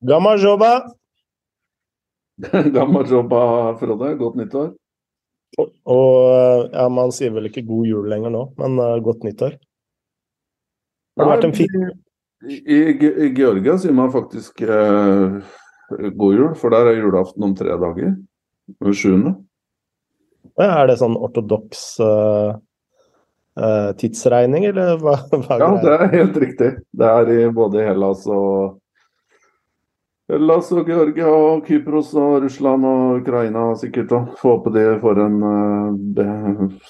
Gamma jobba! Gamma jobba, Frode. Godt nyttår. Og, og ja, man sier vel ikke god jul lenger nå, men uh, godt nyttår. Har det vært en fin I, i, I Georgia sier man faktisk uh, god jul, for der er julaften om tre dager. Den sjuende. Er det sånn ortodoks uh, uh, tidsregning, eller hva? hva Ja, det er helt riktig. Det er i både Hellas og Hellas og Georgia og Kypros og Russland og Ukraina sikkert. Og får håpe de får en uh,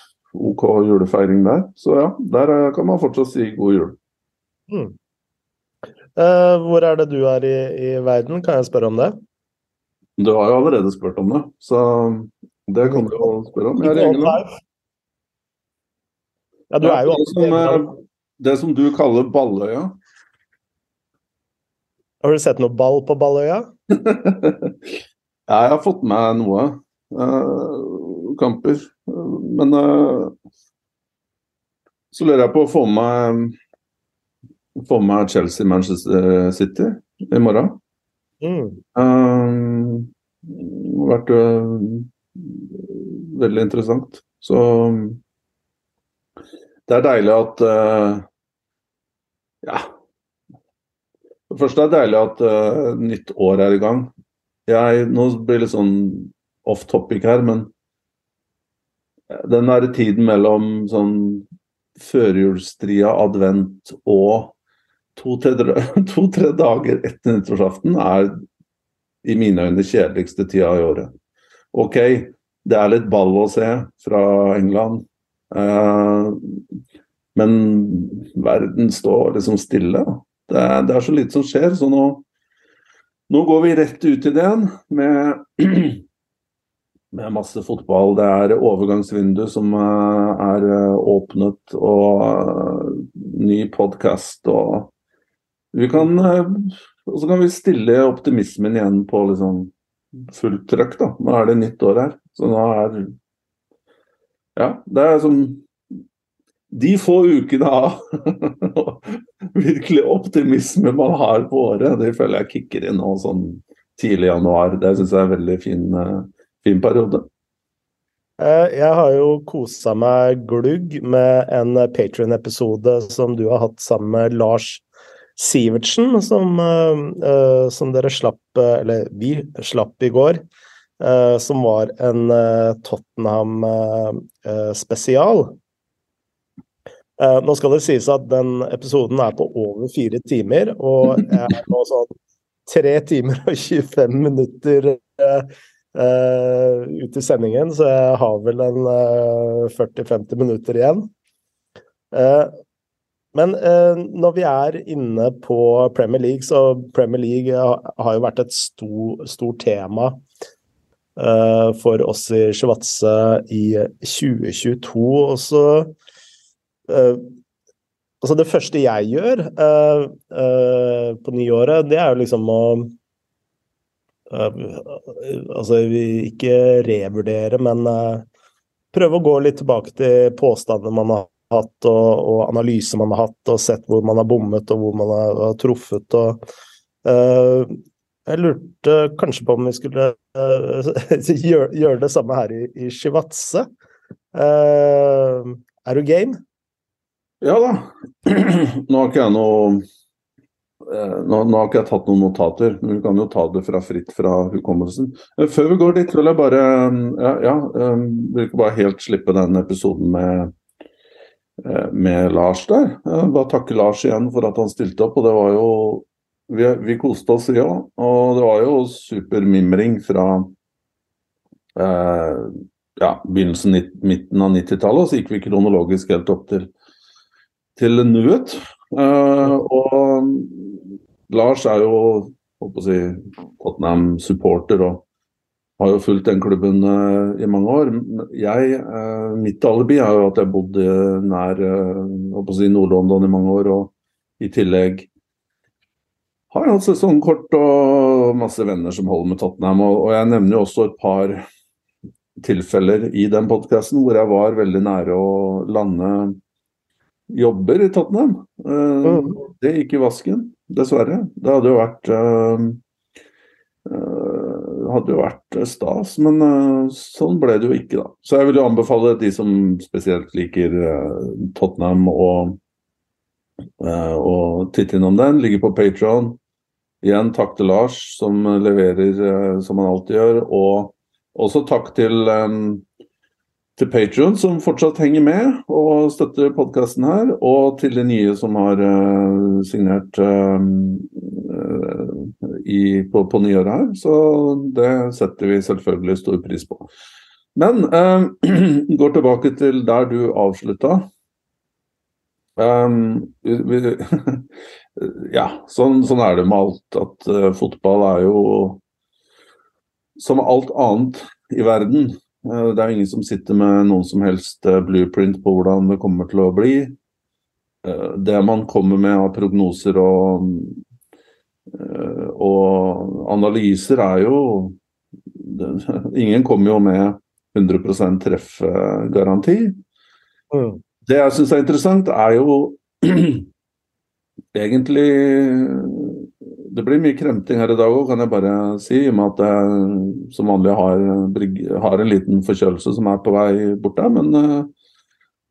OK julefeiring der. Så ja, der kan man fortsatt si god jul. Mm. Uh, hvor er det du er i, i verden, kan jeg spørre om det? Du har jo allerede spurt om det, så det kan du jo spørre om. Jeg er i England. Ja, du er jo det, som, eh, det som du kaller Balløya. Har du sett noe ball på Balløya? ja, jeg har fått med noe Uh, kamper. Men uh, så lurer jeg på å få med få med Chelsea-Manchester City i morgen. Mm. har vært eh, veldig interessant. Så det er deilig at eh, Ja. Det første er deilig at uh, nytt år er i gang. Jeg, nå blir det litt sånn off topic her, men den derre tiden mellom sånn førjulsstria, advent og to-tre to, dager etter nyttårsaften er i mine øyne kjedeligste tida i året. OK, det er litt ball å se fra England, eh, men verden står liksom stille. Det er, det er så lite som skjer, så nå, nå går vi rett ut i det igjen med, med masse fotball. Det er overgangsvindu som eh, er eh, åpnet, og eh, ny podkast og vi kan, Og så kan vi stille optimismen igjen på liksom fullt trøkk, da. Nå er det nytt år her. Så nå er Ja, det er som De få ukene av virkelig optimisme man har på året, det føler jeg kicker inn nå sånn tidlig i januar. Det syns jeg er en veldig fin, eh, fin periode. Eh, Jeg har jo kosa meg glugg med en Patrion-episode som du har hatt sammen med Lars Sivertsen, som, eh, som dere slapp, eller vi slapp i går. Som var en eh, Tottenham-spesial. Nå skal det sies at den episoden er på over fire timer, og jeg er nå sånn tre timer og 25 minutter uh, uh, ut i sendingen, så jeg har vel en eh, 40-50 minutter igjen. Eh, men eh, når vi er inne på Premier League, så Premier League har, jo vært et stor, stort tema eh, for oss i Sjivatse i 2022. Og så eh, Altså, det første jeg gjør uh, uh, på nyåret, det er jo liksom å uh, Altså, ikke revurdere, men eh, prøve å gå litt tilbake til påstander man har hatt, og, og analyser man har hatt, og sett hvor man har bommet, og hvor man har, har truffet. og eh, Jeg lurte kanskje på om vi skulle eh, gjøre, gjør det samme her i, i Shivatse. Eh, er du game? Ja da. Nå har ikke jeg noe eh, nå, nå har ikke jeg tatt noen notater, men vi kan jo ta det fra fritt fra hukommelsen. Før vi går dit, vil jeg bare ja, ja, eh, vil ikke bare helt slippe den episoden med, eh, med Lars der. Eh, Bare takke Lars igjen for at han stilte opp. og det var jo Vi, vi koste oss, vi òg. Og det var jo supermimring fra eh, ja, begynnelsen, midten av 90-tallet, og så gikk vi kronologisk helt opp til til nuet. Uh, og Lars er jo si, Tottenham-supporter og har jo fulgt den klubben uh, i mange år. Jeg, uh, mitt alibi er jo at jeg bodde nær eh, si, Nord-London i mange år, og i tillegg har jeg hatt sesongkort og masse venner som holder med Tottenham. Og, og jeg nevner jo også et par tilfeller i den podkasten hvor jeg var veldig nære å lande jobber i Tottenham. Eh. Det gikk i vasken, dessverre. Det hadde jo vært eh, Uh, hadde jo vært stas, men sånn ble det jo ikke, da. Så jeg vil jo anbefale de som spesielt liker Tottenham og, og titte innom den. Ligger på Patron. Igjen takk til Lars, som leverer som han alltid gjør. Og også takk til til Patrion, som fortsatt henger med og støtter podkasten her, og til de nye som har uh, signert uh, i, på, på, nyåret her. Så det setter vi selvfølgelig stor pris på. Men uh, går tilbake til der du avslutta. Um, ja, sånn, sånn, er det med alt. At fotball er jo som alt annet i verden det er ingen som sitter med noen som helst eh, blueprint på hvordan det kommer til å bli. Eh, det man kommer med av prognoser og, og analyser, er jo Ingen kommer jo med 100 treffgaranti. Det jeg syns er interessant, er jo egentlig det blir mye kremting her i dag òg, kan jeg bare si. I og med at jeg som vanlig har, har, en liten forkjølelse som er på vei bort der. Men uh,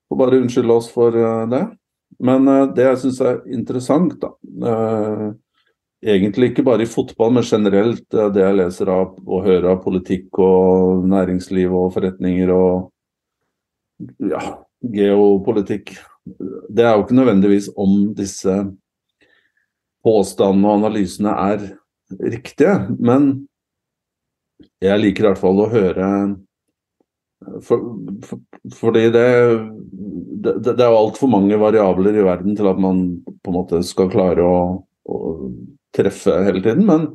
får bare unnskylde oss for uh, det. Men uh, det jeg syns er interessant, da Egentlig ikke bare i fotball, men generelt det jeg leser av og hører av politikk og næringsliv og forretninger og ja, geopolitikk. Det er jo ikke nødvendigvis om disse påstandene og analysene er riktige. Men jeg liker i hvert fall å høre for, for, Fordi det, det, det er jo altfor mange variabler i verden til at man på en måte skal klare å, å treffe hele tiden. men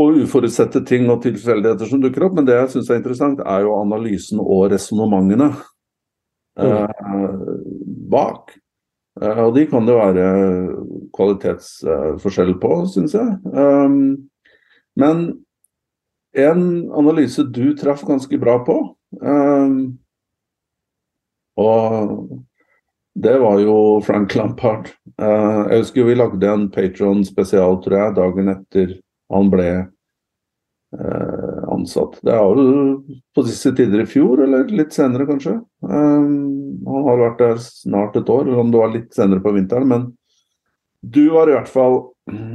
og uforutsette ting og tilfeldigheter som dukker opp. Men det jeg syns er interessant, er jo analysen og resonnementene mm. eh, bak. Eh, og de kan det være kvalitetsforskjell på, syns jeg. Um, men en analyse du traff ganske bra på, um, og det var jo Frank Lampard. Uh, jeg husker vi lagde en Patron spesial, tror jeg, dagen etter han ble uh, ansatt. Det er vel på disse tider i fjor, eller litt senere kanskje. Um, han har vært der snart et år, eller om det var litt senere på vinteren. Men du var i hvert fall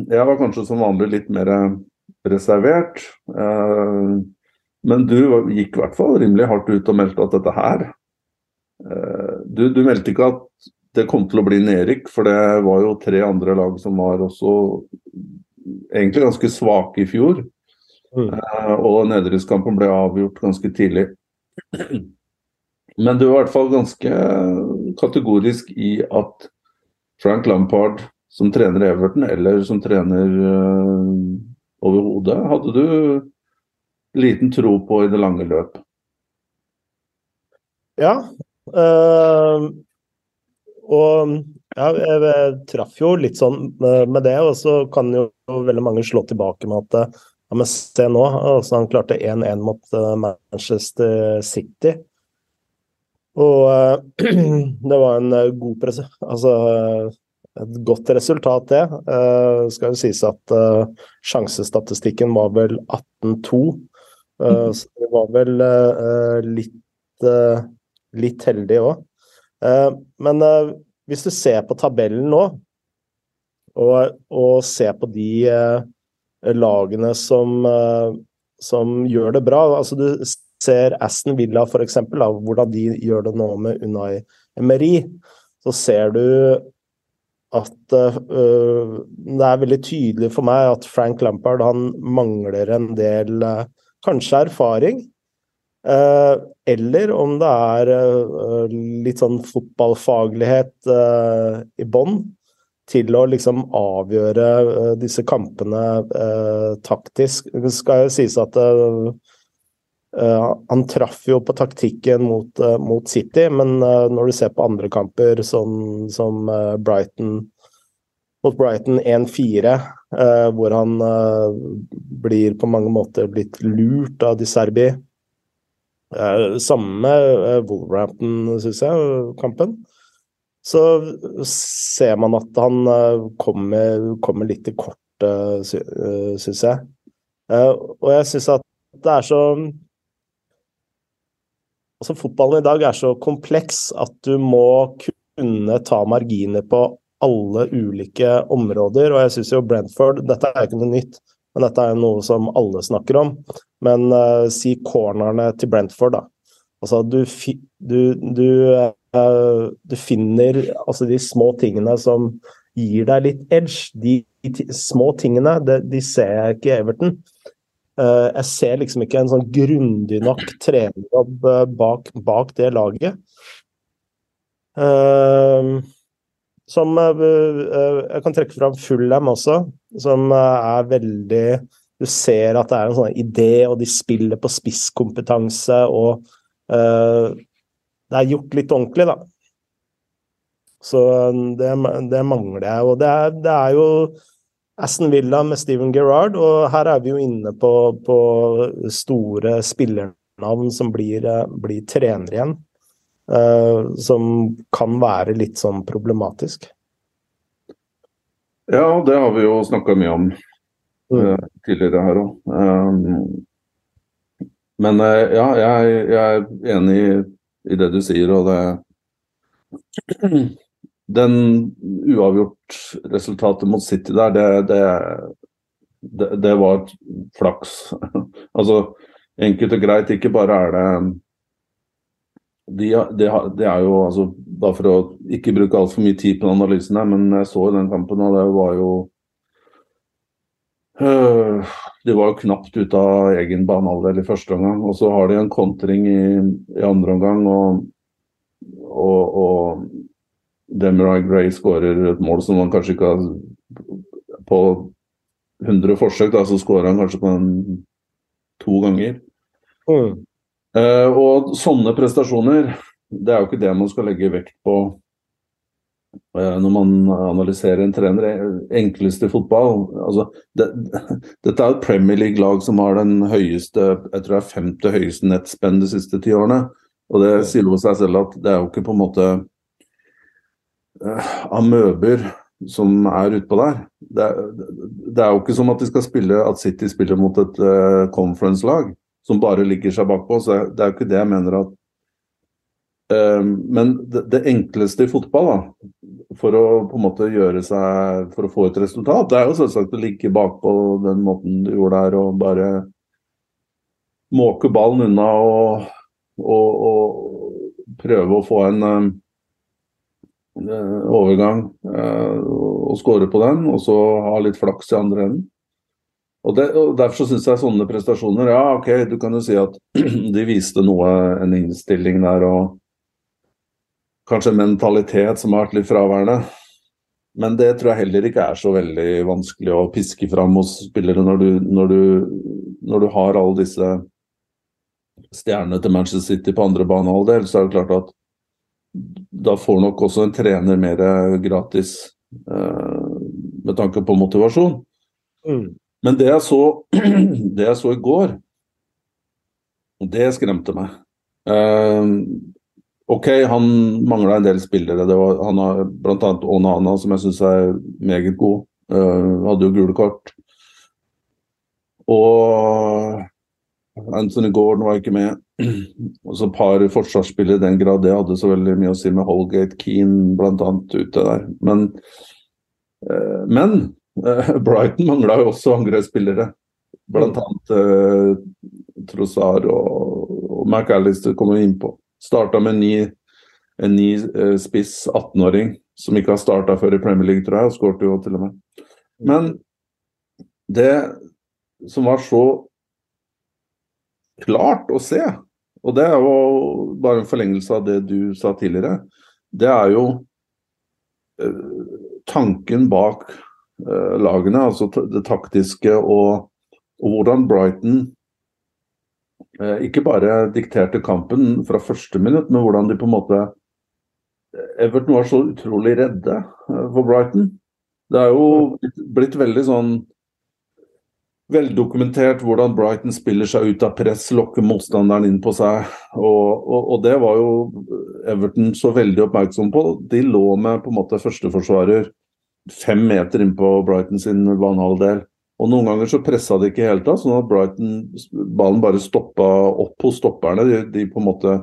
Jeg var kanskje som vanlig litt mer reservert. Uh, men du gikk i hvert fall rimelig hardt ut og meldte at dette her uh, du, du, meldte ikke at det kom til å bli nedrykk, for det var jo tre andre lag som var også egentlig ganske svake i fjor. Mm. Og nedrykkskampen ble avgjort ganske tidlig. Men du var i hvert fall ganske kategorisk i at Frank Lampard som trener Everton, eller som trener uh, overhodet, hadde du liten tro på i det lange løp? Ja. Uh, og ja, jeg traff jo litt sånn med det, og så kan jo veldig mange slå tilbake med at ja, men se nå, altså han klarte 1-1 mot Manchester City. Og uh, det var en god presse. Altså et godt resultat, det. Uh, skal jo sies at sjansestatistikken var vel 18-2. Mm. Så det var vel litt, litt heldig òg. men hvis du ser på tabellen nå, og, og ser på de lagene som, eh, som gjør det bra. Altså, du ser Aston Villa f.eks., hvordan de gjør det nå med Unai Emery. Så ser du at uh, det er veldig tydelig for meg at Frank Lampard han mangler en del uh, kanskje erfaring. Uh, eller om det er litt sånn fotballfaglighet i bånn til å liksom avgjøre disse kampene taktisk. Det skal jo sies at uh, han traff jo på taktikken mot, mot City, men når du ser på andre kamper, sånn som Brighton mot Brighton 1-4, hvor han blir på mange måter blitt lurt av De Serbi. samme med Wolverhampton, syns jeg, kampen så ser man at han eh, kommer, kommer litt til kort, uh, syns jeg. Og jeg syns at det er så Altså, fotballen i dag er så kompleks at du må kunne ta marginer på alle ulike områder, og jeg syns jo Brentford Dette er ikke noe nytt, men dette er noe som alle snakker om. Men uh, si cornerne til Brentford, da. Altså, du, du, du, uh, du finner altså de små tingene som gir deg litt edge. De, de små tingene, de, de ser jeg ikke i Everton. Uh, jeg ser liksom ikke en sånn grundig nok trenerjobb uh, bak, bak, det laget. Uh, som Jeg kan trekke fram Fullham også, som er veldig Du ser at det er en sånn idé, og de spiller på spisskompetanse, og det er gjort litt ordentlig, da. Så det, det mangler jeg. Og det er, det er jo Aston Villa med Steven Gerrard, og her er vi jo inne på, på store spillernavn som blir, blir trenere igjen. Uh, som kan være litt sånn problematisk. Ja, det har vi jo snakka mye om uh, tidligere her òg. Um, men uh, ja, jeg, jeg, er enig i, i det du sier, og det den uavgjort-resultatet mot City der, det, det, det, var flaks. altså enkelt og greit, ikke bare er det det de, de, er jo altså, Bare for å ikke bruke altfor mye tid på analysen her, men jeg så den kampen, og det var jo øh, De var jo knapt ute av egen banehalvdel i første omgang. Og så har de en kontring i, i andre omgang, og, og, og Demarai Gray skårer et mål som han kanskje ikke har På 100 forsøk, da, så skårer han kanskje på den to ganger. Mm. Uh, og sånne prestasjoner, det er jo ikke det man skal legge vekt på uh, når man analyserer en trener. Enkleste fotball altså, det, Dette er et Premier League-lag som har den høyeste jeg tror det er femte høyeste nettspenn de siste ti årene. Og det sier jo seg selv at det er jo ikke på en måte amøber som er utpå der. Det er, det er, jo ikke som at de skal spille at City spiller mot et uh, conference-lag som bare ligger seg bakpå. så Det er jo ikke det jeg mener at uh, Men det, det, enkleste i fotball, da, for å på en måte gjøre seg For å få et resultat, det er jo selvsagt å ligge bakpå den måten du gjorde der, og bare måke ballen unna og, og, og prøve å få en uh, Eh, overgang eh, og skåre på den, og så ha litt flaks i andre enden. Og, det, og Derfor syns jeg sånne prestasjoner Ja, ok, du kan jo si at de viste noe, en innstilling der og kanskje en mentalitet som har vært litt fraværende. Men det tror jeg heller ikke er så veldig vanskelig å piske fram hos spillere når du, når du, når du har alle disse stjernene til Manchester City på andre banehalvdel, så er det klart at da får nok også en trener mer gratis eh, med tanke på motivasjon. Mm. Men det jeg, så, det jeg så i går, det skremte meg. Eh, OK, han mangla en del spillere. Det var, han har bl.a. Onana, som jeg syns er meget god. Eh, hadde jo gule kort. Og Anthony Gordon var ikke med. Og så et par forsvarsspillere i den grad det hadde så veldig mye å si med Holgate Keane bl.a. ute der. Men, eh, men eh, Brighton mangla jo også angrepsspillere. Bl.a. Eh, Trossard og, og McAllister kommer innpå. Starta med en ny, en ny eh, spiss 18-åring som ikke har starta før i Premier League, tror jeg, og skårte jo til og med. Men det som var så klart å se. Og det er jo bare en forlengelse av det du sa tidligere. Det er jo eh, tanken bak eh, lagene, altså det taktiske og, og hvordan Brighton eh, ikke bare dikterte kampen fra første minutt, men hvordan de på en måte Everton var så utrolig redde for Brighton. Det er jo blitt, blitt veldig sånn veldokumentert hvordan Brighton spiller seg ut av press, lokker motstanderen inn på seg. Og, og, og, det var jo Everton så veldig oppmerksom på. De lå med på en måte førsteforsvarer fem meter inn på Brighton sin banehalvdel. Og noen ganger så pressa de ikke helt av, sånn at Brighton, ballen bare stoppa opp hos stopperne. De, de på en måte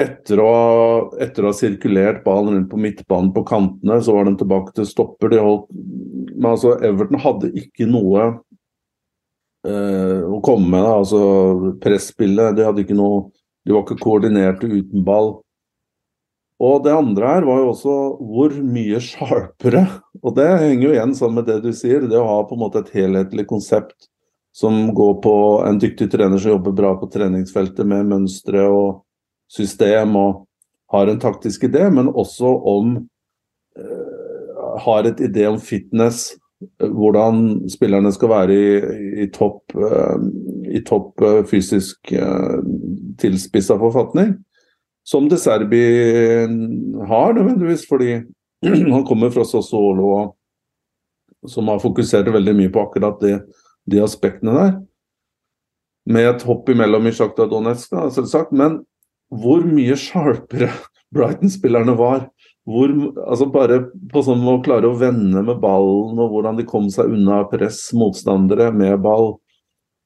etter å, etter å, ha sirkulert ballen rundt på midtbanen på kantene, så var den tilbake til stopper. De holdt, men altså, Everton hadde ikke noe å komme med. Da. altså Presspillet. De hadde ikke noe De var ikke koordinerte uten ball. Og det andre her var jo også hvor mye sharpere. Og det henger jo igjen sammen med det du sier, det å ha på en måte et helhetlig konsept som går på en dyktig trener som jobber bra på treningsfeltet med mønstre og system og har en taktisk idé, men også om uh, Har et idé om fitness, hvordan spillerne skal være i, i topp, uh, i topp uh, fysisk uh, tilspissa forfatning. Som De Serbi har, nødvendigvis, fordi han kommer fra Sassuolo, som har fokusert veldig mye på akkurat det, de aspektene der. Med et hopp imellom i Sjakta Donetsk, selvsagt. Men hvor mye sharpere Brighton-spillerne var. Hvor, altså bare på sånn å klare å vende med ballen, og hvordan de kom seg unna press, motstandere med ball.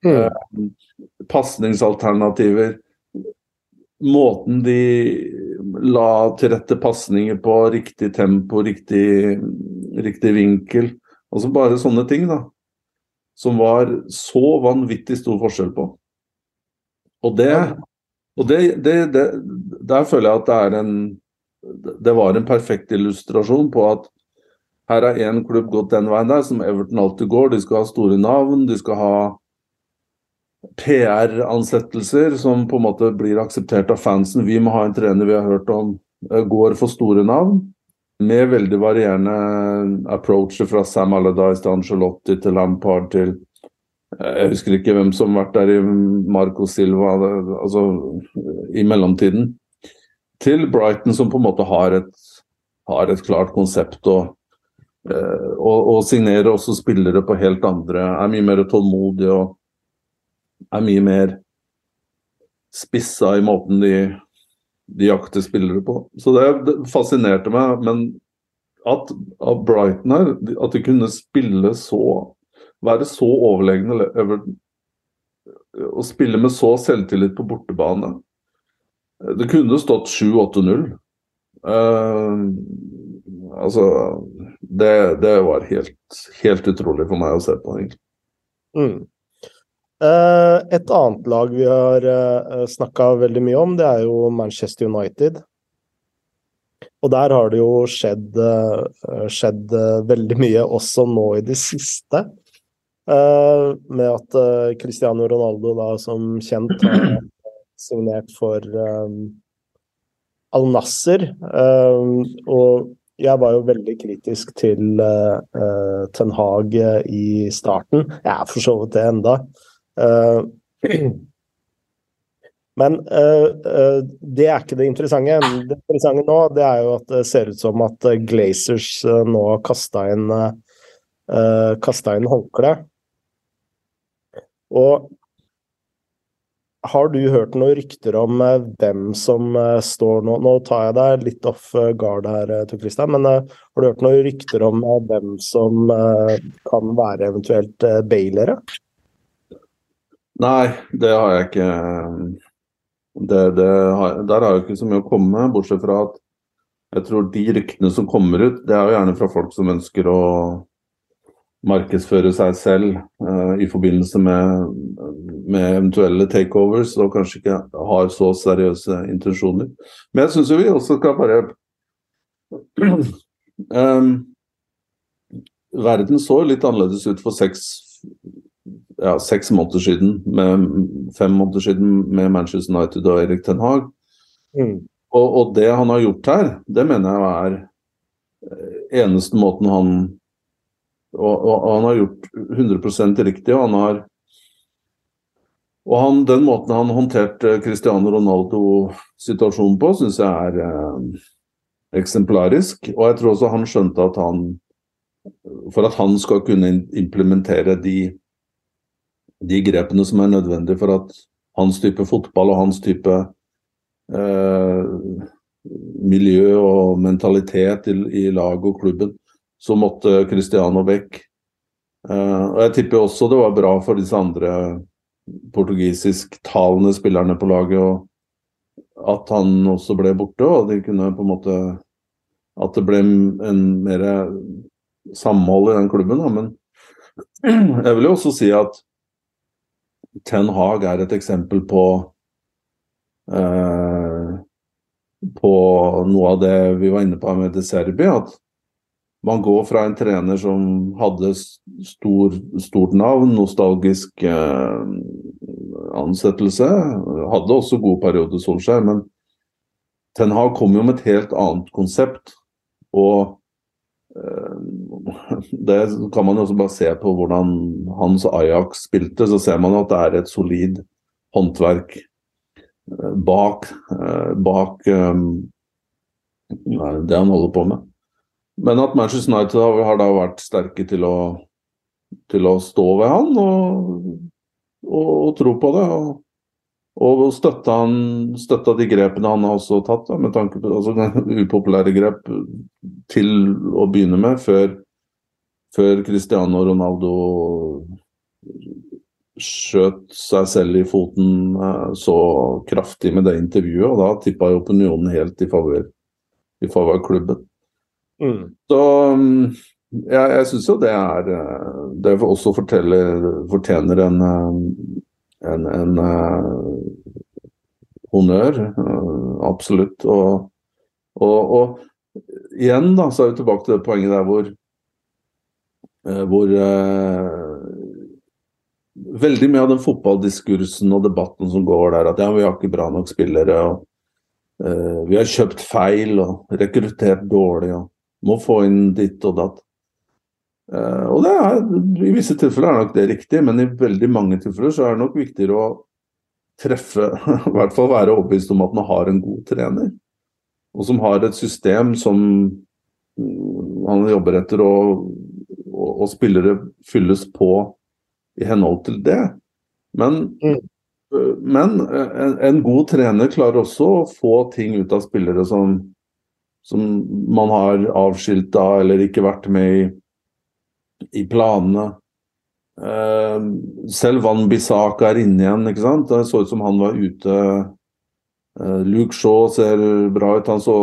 Mm. Eh, Pasningsalternativer måten de la til rette pasninger på, riktig tempo, riktig, riktig vinkel. Altså bare sånne ting, da. Som var så vanvittig stor forskjell på. Og det, og det, det, det Der føler jeg at det er en Det var en perfekt illustrasjon på at her er én klubb gått den veien der, som Everton alltid går. De skal ha store navn, de skal ha PR-ansettelser som på en måte blir akseptert av fansen. Vi må ha en trener vi har hørt om eh, går for store navn. Med veldig varierende approacher fra Sam Allardyce til Angelotti til Lampard til eh, Jeg husker ikke hvem som har vært der i Marco Silva, altså i mellomtiden. Til Brighton, som på en måte har et, har et klart konsept og, eh, og, og signerer også spillere på helt andre Er mye mer tålmodige og er mye mer spissa i måten de, de jakter spillere på. Så det, det fascinerte meg. Men at, at, Brighton her, at de kunne spille så Være så overlegne og spille med så selvtillit på bortebane. Det kunne stått 7-8-0. Uh, eh, altså det, det, var helt, helt utrolig for meg å se på, egentlig. Mm. Uh, et annet lag vi har uh, eh, snakka veldig mye om, det er jo Manchester United. Og der har det jo skjedd, uh, skjedd veldig mye også nå i det siste. med at Cristiano Ronaldo da som kjent har signert for Al Nasser. og jeg var jo veldig kritisk til Ten Hag i starten. Jeg er for så vidt det enda. Uh, men uh, uh, det er ikke det interessante. Det interessante nå det er jo at det ser ut som at Glazers uh, nå har kasta inn, uh, inn håndkle. Og har du hørt noen rykter om hvem som står nå Nå tar jeg deg litt off guard her, Tor Christian, men har du hørt noen rykter om hvem som kan være eventuelt bailere? Nei, det har jeg ikke. Det, det har, der har jeg ikke så mye å komme med, bortsett fra at jeg tror de ryktene som kommer ut, det er jo gjerne fra folk som ønsker å markedsføre seg selv uh, i forbindelse med, med, eventuelle takeovers, og kanskje ikke har så seriøse intensjoner. Men jeg syns jo vi også skal bare um, Verden så litt annerledes ut for seks ja, seks måneder siden, med, fem måneder siden med Manchester United og Erik Ten Hag. Mm. Og, og, det han har gjort her, det mener jeg er eh, eneste måten han og, og, og han har gjort 100 riktig. og han har og han, Den måten han håndterte Cristiano Ronaldo-situasjonen på, syns jeg er eh, eksemplarisk. Og jeg tror også han skjønte at han For at han skal kunne implementere de de grepene som er nødvendige for at hans type fotball og hans type eh, miljø og mentalitet i, i lag og klubben, så måtte Cristiano vekk. Eh, og jeg tipper også det var bra for disse andre portugisisktalende spillerne på laget og at han også ble borte, og de kunne på en måte At det ble en mer samhold i den klubben. Da. Men jeg vil jo også si at Ten Hag er et eksempel på eh, på noe av det vi var inne på med De Serbi, at man går fra en trener som hadde stor, stort navn, nostalgisk eh, ansettelse, hadde også god periode, Solskjær, men Ten Hag kom jo med et helt annet konsept. Og eh, det kan man også bare se på hvordan hans Ajax spilte, så ser man at det er et solid håndverk eh, bak, eh, bak eh, det han holder på med. Men at Manchester United har, har da vært sterke til å, til å stå ved han og, og, og tro på det. Og, og støtta, han, støtta de grepene han har også tatt, da, med tanke på altså, upopulære grep til å begynne med, før, før Cristiano Ronaldo skjøt seg selv i foten eh, så kraftig med det intervjuet, og da tippa opinionen helt i favør klubben. Mm. Så ja, jeg, syns jo det er eh, Det også forteller, fortjener en, eh, en, en uh, honnør. Uh, absolutt. Og, og, og, igjen da, så er vi tilbake til det poenget der hvor, uh, hvor veldig mye av den fotballdiskursen og debatten som går der, at ja, vi har ikke bra nok spillere, og uh, vi har kjøpt feil og rekruttert dårlig. og må få inn ditt og datt. Uh, og det er, I visse tilfeller er nok det riktig, men i veldig mange tilfeller så er det nok viktigere å treffe, i hvert fall være overbevist om at man har en god trener. Og som har et system som han jobber etter, og, og, og spillere fylles på i henhold til det. Men, mm. men en, en, god trener klarer også å få ting ut av spillere som som man har avskilta eller ikke vært med i, i planene. Uh, selv Van Bissaka er inne igjen, ikke sant. Det så ut som han var ute. Uh, Luke Shaw ser bra ut. Han så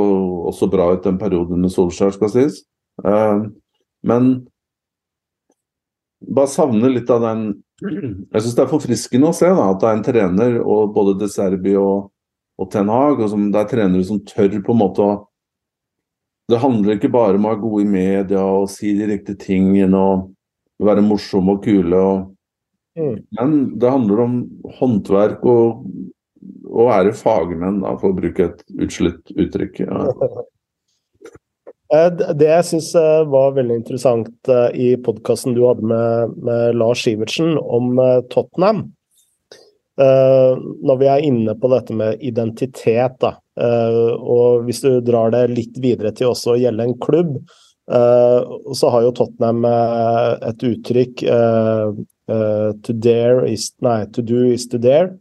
også bra ut den perioden med Solskjær, skal sies. Uh, men bare savner litt av den Jeg syns det er forfriskende å se da, at det er en trener, og både De Serbi og, og Ten Hag, og som, det er trenere som tør på en måte å det handler ikke bare om å være god i media og si de riktige tingene og være morsom og kule. Og, mm. Men det handler om håndverk og å være fagmenn, da, for å bruke et utslitt uttrykk. Ja. Eh, det jeg syns eh, var veldig interessant eh, i podkasten du hadde med, med Lars Sivertsen om Tottenham, når vi er inne på dette med identitet, da, Uh, og hvis du drar det litt videre til også å gjelde en klubb, uh, så har jo Tottenham uh, et uttrykk to dare is Nei, to do is to dare.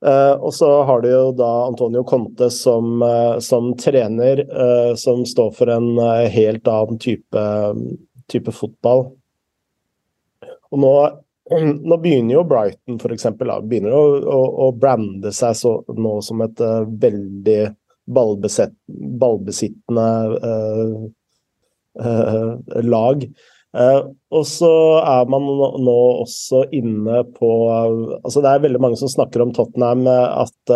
og så har du jo da Antonio Conte som, som trener, som står for en helt annen type, type fotball. Og nå nå begynner jo Brighton for eksempel, begynner å, å, å brande seg så, nå som et uh, veldig ballbesett, ballbesittende uh, uh, lag. og så er man nå også inne på altså Det er veldig mange som snakker om Tottenham, at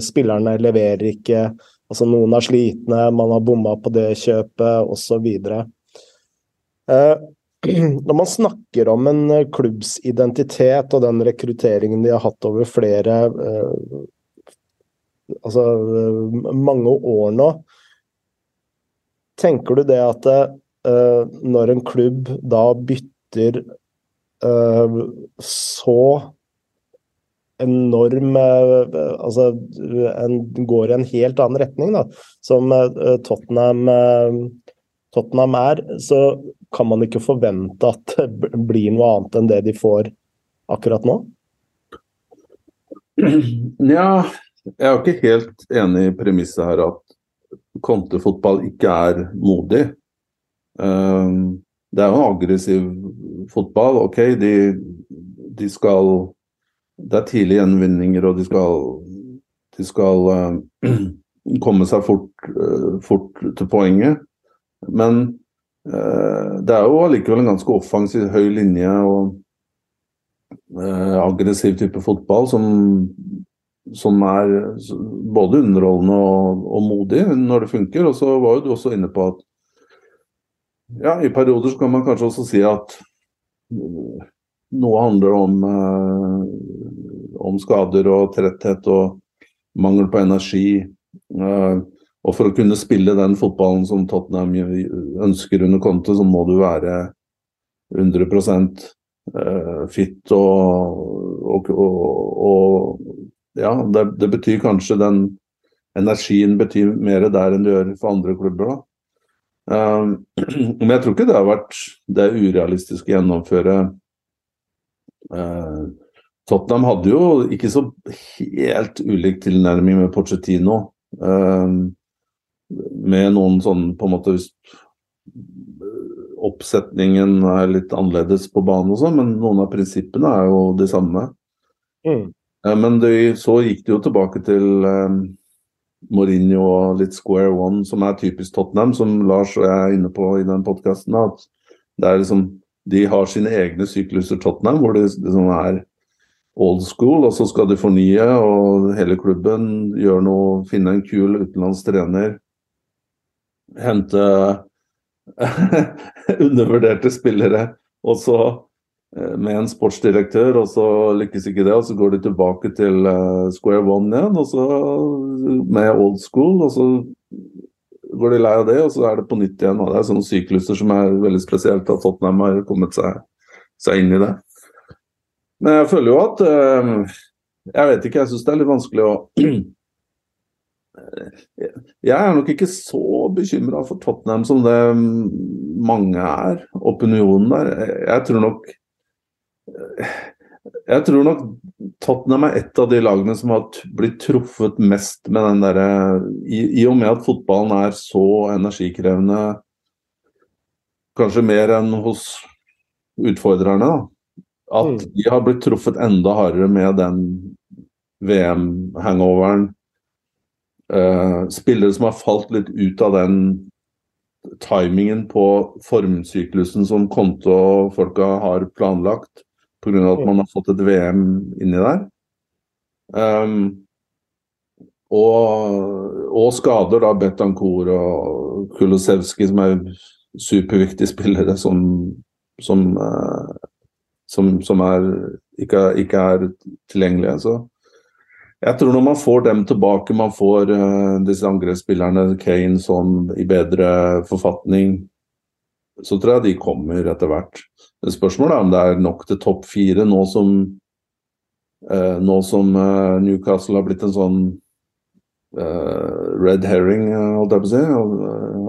spillerne leverer ikke. altså Noen er slitne, man har bomma på det kjøpet osv. Uh, når man snakker om en eh, klubbs identitet og den rekrutteringen de har hatt over flere eh, Altså uh, mange år nå, tenker du det at eh, når en klubb da bytter så enorm Altså en, går i en helt annen retning, da, som Tottenham Tottenham er, så kan man ikke forvente at det blir noe annet enn det de får akkurat nå? Ja, jeg er ikke helt enig i premisset her at kontefotball ikke er modig. Ehm, det er jo en aggressiv fotball. OK, de, de skal Det er tidlige gjenvinninger, og de skal, de skal uh, komme seg fort, uh, fort, til poenget. Men det er jo allikevel en ganske offensiv, høy linje og aggressiv type fotball som, som er både underholdende og, og modig når det funker. Og så var jo du også inne på at ja, i perioder så kan man kanskje også si at noe handler om, eh, om skader og tretthet og mangel på energi. Eh, og for å kunne spille den fotballen som Tottenham ønsker under Conte, så må du være 100 eh, fit og, og, og, og ja, det, det, betyr kanskje den energien betyr mer der enn det gjør for andre klubber. da. Um, men jeg tror ikke det har vært det urealistiske urealistisk å gjennomføre. Uh, Tottenham hadde jo ikke så helt ulik tilnærming med Pochettino. Med noen sånn på en måte Oppsetningen er litt annerledes på banen og sånn, men noen av prinsippene er jo de samme. Mm. Men det, så gikk det jo tilbake til Mourinho og litt square one, som er typisk Tottenham, som Lars og jeg er inne på i den podkasten. At det er liksom, de har sine egne sykluser, Tottenham, hvor det liksom er old school, og så skal de fornye, og hele klubben gjør noe, finne en kul utenlandsk trener. Hente undervurderte spillere. Og så Eh, med en sportsdirektør, og så lykkes ikke det. Og så går de tilbake til uh, square one igjen, og så med old school. Og så går de lei av det, og så er det på nytt igjen. og Det er sånne sykluser som er veldig spesielt at Tottenham har kommet seg, seg inn i det. Men jeg føler jo at uh, Jeg vet ikke, jeg syns det er litt vanskelig å Jeg er nok ikke så bekymra for Tottenham som det mange er, opinionen der. Jeg tror nok jeg tror nok Tottenham er et av de lagene som har blitt truffet mest med den derre i, I og med at fotballen er så energikrevende, kanskje mer enn hos utfordrerne, da, at mm. de har blitt truffet enda hardere med den VM-hangoveren. Uh, spillere som har falt litt ut av den timingen på formsyklusen som Konto og folka har planlagt pga. at man har fått et VM inni der. Um, og, og, skader, da. Betancour og Kulosevskij, som er superviktige spillere som, som, uh, som, som er, ikke, ikke, er tilgjengelige. Så jeg tror når man får dem tilbake, man får uh, disse angrepsspillerne, Kane, sånn i bedre forfatning, så tror jeg de kommer etter hvert. Spørsmålet er om det er nok til topp fire nå som, uh, nå som uh, Newcastle har blitt en sånn red herring, holdt jeg på å si,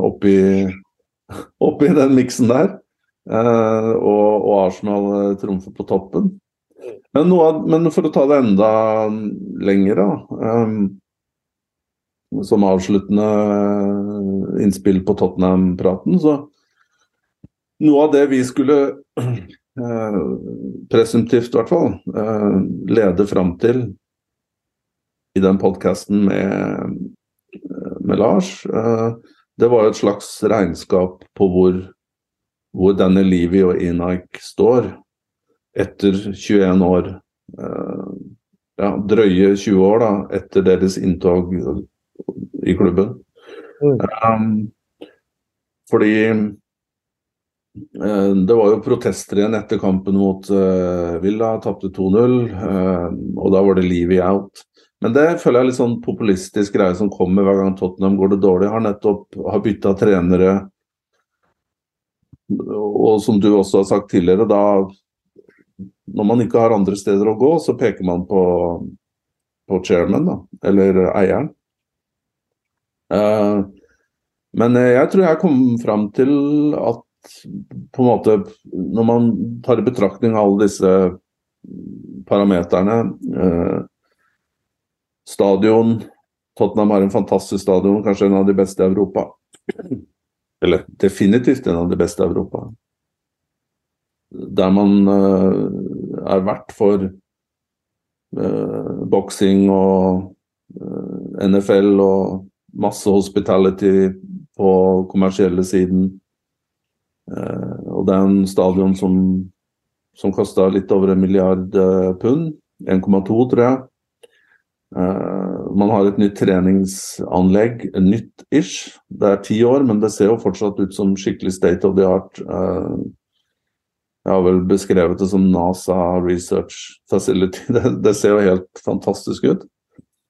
oppi, oppi den miksen der. Og, og, Arsenal trumfer på toppen. Men, av, men, for å ta det enda lenger, da. som avsluttende innspill på Tottenham-praten, så noe av det vi skulle eh, presumptivt, i hvert fall, eh, lede fram til i den podkasten med, eh, med, Lars, eh, det var et slags regnskap på hvor, hvor denne Livi og Enak står etter 21 år. Eh, ja, drøye 20 år da, etter deres inntog i klubben. Mm. Um, fordi Eh, det var jo protester igjen etter kampen mot uh, Villa, tapte 2-0. Uh, og da var det livet out. Men det føler jeg er litt sånn populistisk greie som kommer hver gang Tottenham går det dårlig. Har nettopp har bytta trenere. Og som du også har sagt tidligere, da Når man ikke har andre steder å gå, så peker man på, på chairman, da. Eller eieren. Uh, men jeg tror jeg kom fram til at på en måte Når man tar i betraktning alle disse parameterne uh, Stadion Tottenham har en fantastisk stadion, kanskje en av de beste i Europa. Eller definitivt en av de beste i Europa. Der man er vert for boksing og NFL og masse hospitality på kommersielle siden. og det er en stadion som, som kosta litt over en milliard pund. 1,2, tror jeg. Man har et nytt treningsanlegg, nytt-ish. Det er ti år, men det ser jo fortsatt ut som skikkelig state of the art. Uh, jeg har vel beskrevet det som NASA Research Facility. Det, det ser jo helt fantastisk ut.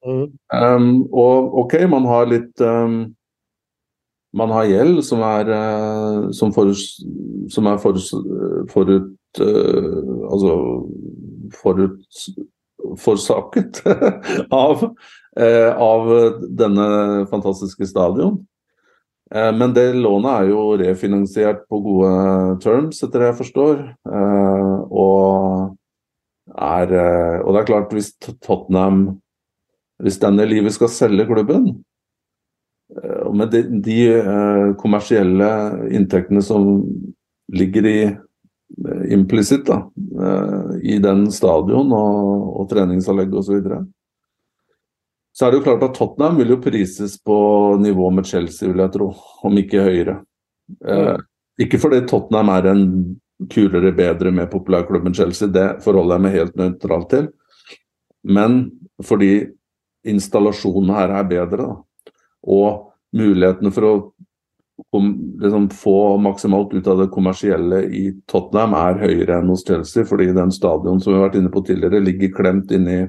Mm. Um, og OK, man har litt um, Man har gjeld som er uh, som, for, som er for, forut Altså forut forsaket av, uh, av denne fantastiske stadion. Eh, men det lånet er jo refinansiert på gode terms, etter det jeg forstår. Eh, og, er, og det er klart, hvis Tottenham Hvis denne livet skal selge klubben, og med de, de kommersielle inntektene som ligger i implisitt eh, i den stadion og, og treningsanlegg osv. Så, videre. Så er det jo klart at Tottenham vil jo prises på nivå med Chelsea, vil jeg tro, om ikke høyere. Eh, ikke fordi Tottenham er en kulere, bedre, mer populær klubb enn Chelsea, det forholder jeg meg helt nøytralt til. Men fordi installasjonen her er bedre, da. og mulighetene for å liksom få maksimalt ut av det kommersielle i Tottenham er høyere enn hos Chelsea, fordi den stadion som vi har vært inne på tidligere, ligger klemt inni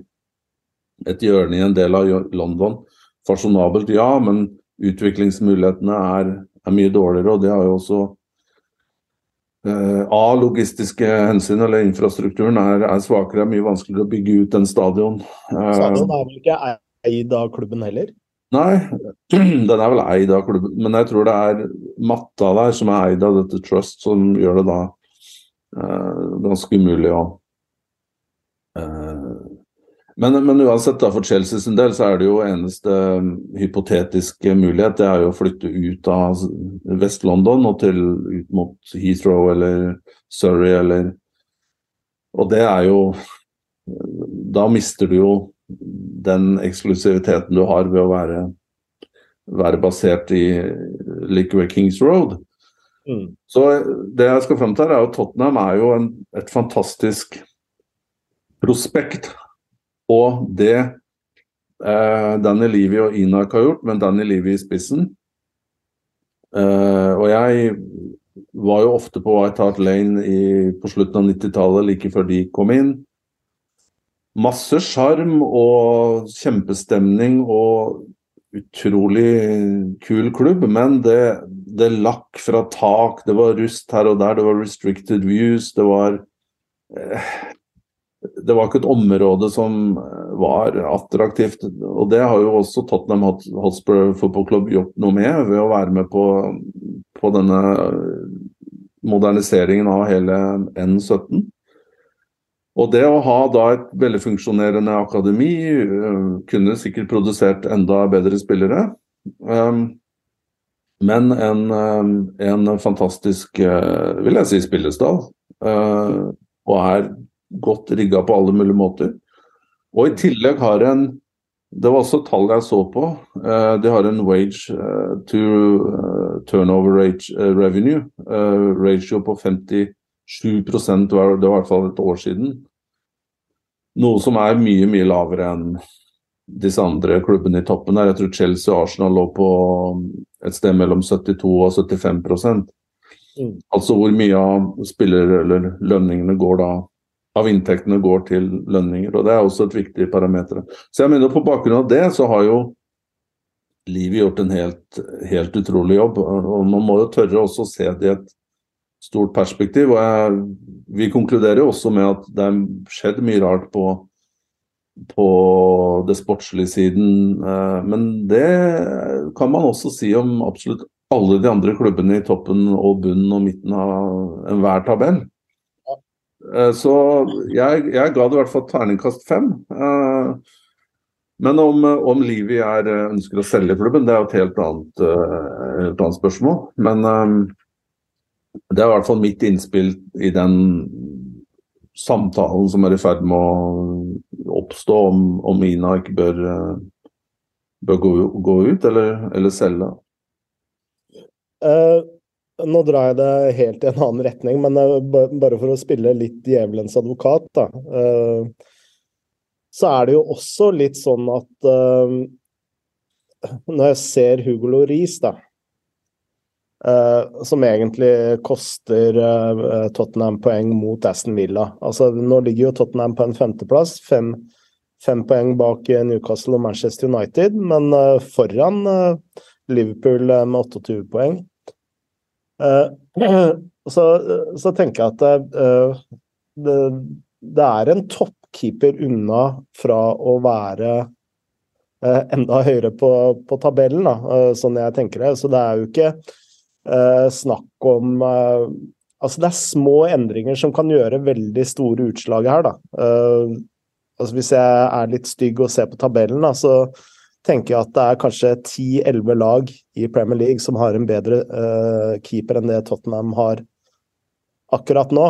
et hjørne i en del av London. Fasjonabelt, ja, men utviklingsmulighetene er, er mye dårligere. og det har jo også eh, A. logistiske hensyn eller infrastrukturen er, er svakere. Det er mye vanskeligere å bygge ut en stadion. Stadion er vel ikke eid av klubben heller? Nei, den er vel eid av klubben, men jeg tror det er matta der som er eid av dette Trust, som gjør det da eh, ganske umulig å eh, men, men, uansett, da, for Chelsea sin del, så er det jo eneste hypotetiske mulighet det er jo å flytte ut av Vest-London og til ut mot Heathrow eller Surrey eller Og det er jo Da mister du jo den eksklusiviteten du har ved å være, være basert i Liquor Kings Road. Mm. Så det jeg skal fram til er at Tottenham er jo en, et fantastisk prospekt. Og det eh, Danny Levy og Inak har gjort, men Danny Levy i spissen. Eh, Og jeg var jo ofte på White Hart Lane i, på slutten av 90-tallet, like før de kom inn. Masse sjarm og kjempestemning og utrolig kul klubb, men det, det lakk fra tak, det var rust her og der, det var restricted views, det var eh, Det var ikke et område som var attraktivt. Og det har jo også Tottenham Hotspur Football Club gjort noe med, ved å være med på, på denne moderniseringen av hele N17. Og det å ha da et velfunksjonerende akademi øh, kunne sikkert produsert enda bedre spillere. Men en, en fantastisk, vil jeg si, spillestall. Og er godt rigga på alle mulige måter. Og i tillegg har en Det var også tall jeg så på. Uh, de har en wage to turnover revenue ratio på 57 det var, det var i hvert fall et år siden. Noe som er mye, mye lavere enn disse andre klubbene i toppen her. Jeg tror Chelsea og Arsenal lå på et sted mellom 72 og 75 mm. Altså hvor mye av spiller- eller lønningene går da av inntektene går til lønninger. og Det er også et viktig parameter. Så jeg mener På bakgrunn av det så har jo Livet gjort en helt, helt utrolig jobb. og Man må jo tørre også å se det i et stort perspektiv. og jeg, Vi konkluderer jo også med at det er skjedd mye rart på, på det sportslige siden. Eh, men det kan man også si om absolutt alle de andre klubbene i toppen og bunnen og midten av enhver tabell. Eh, så jeg, jeg, ga det i hvert fall terningkast fem. Eh, men om, om Livi er, ønsker å selge klubben, det er jo et helt annet, helt annet spørsmål. Men det er i hvert fall mitt innspill i den samtalen som er i ferd med å oppstå om, om Ina ikke bør, bør gå, gå, ut eller, eller selge. Uh, nå drar jeg det helt i en annen retning, men uh, bare for å spille litt djevelens advokat, da. Uh, så er det jo også litt sånn at når jeg ser Hugo Loris, da som egentlig koster Tottenham poeng mot Aston Villa. Altså, nå ligger jo Tottenham på en femteplass, fem, fem poeng bak Newcastle og Manchester United, men foran Liverpool med 28 poeng. Så, så, tenker jeg at det, det, er en toppkeeper unna fra å være enda høyere på, på tabellen, da, sånn jeg tenker det. Så det er jo ikke eh, snakk om eh, Altså, det er små endringer som kan gjøre veldig store utslag her, da. Eh, altså, hvis jeg er litt stygg og ser på tabellen, da, så tenker jeg at det er kanskje 10-11 lag i Premier League som har en bedre uh, keeper enn det Tottenham har akkurat nå.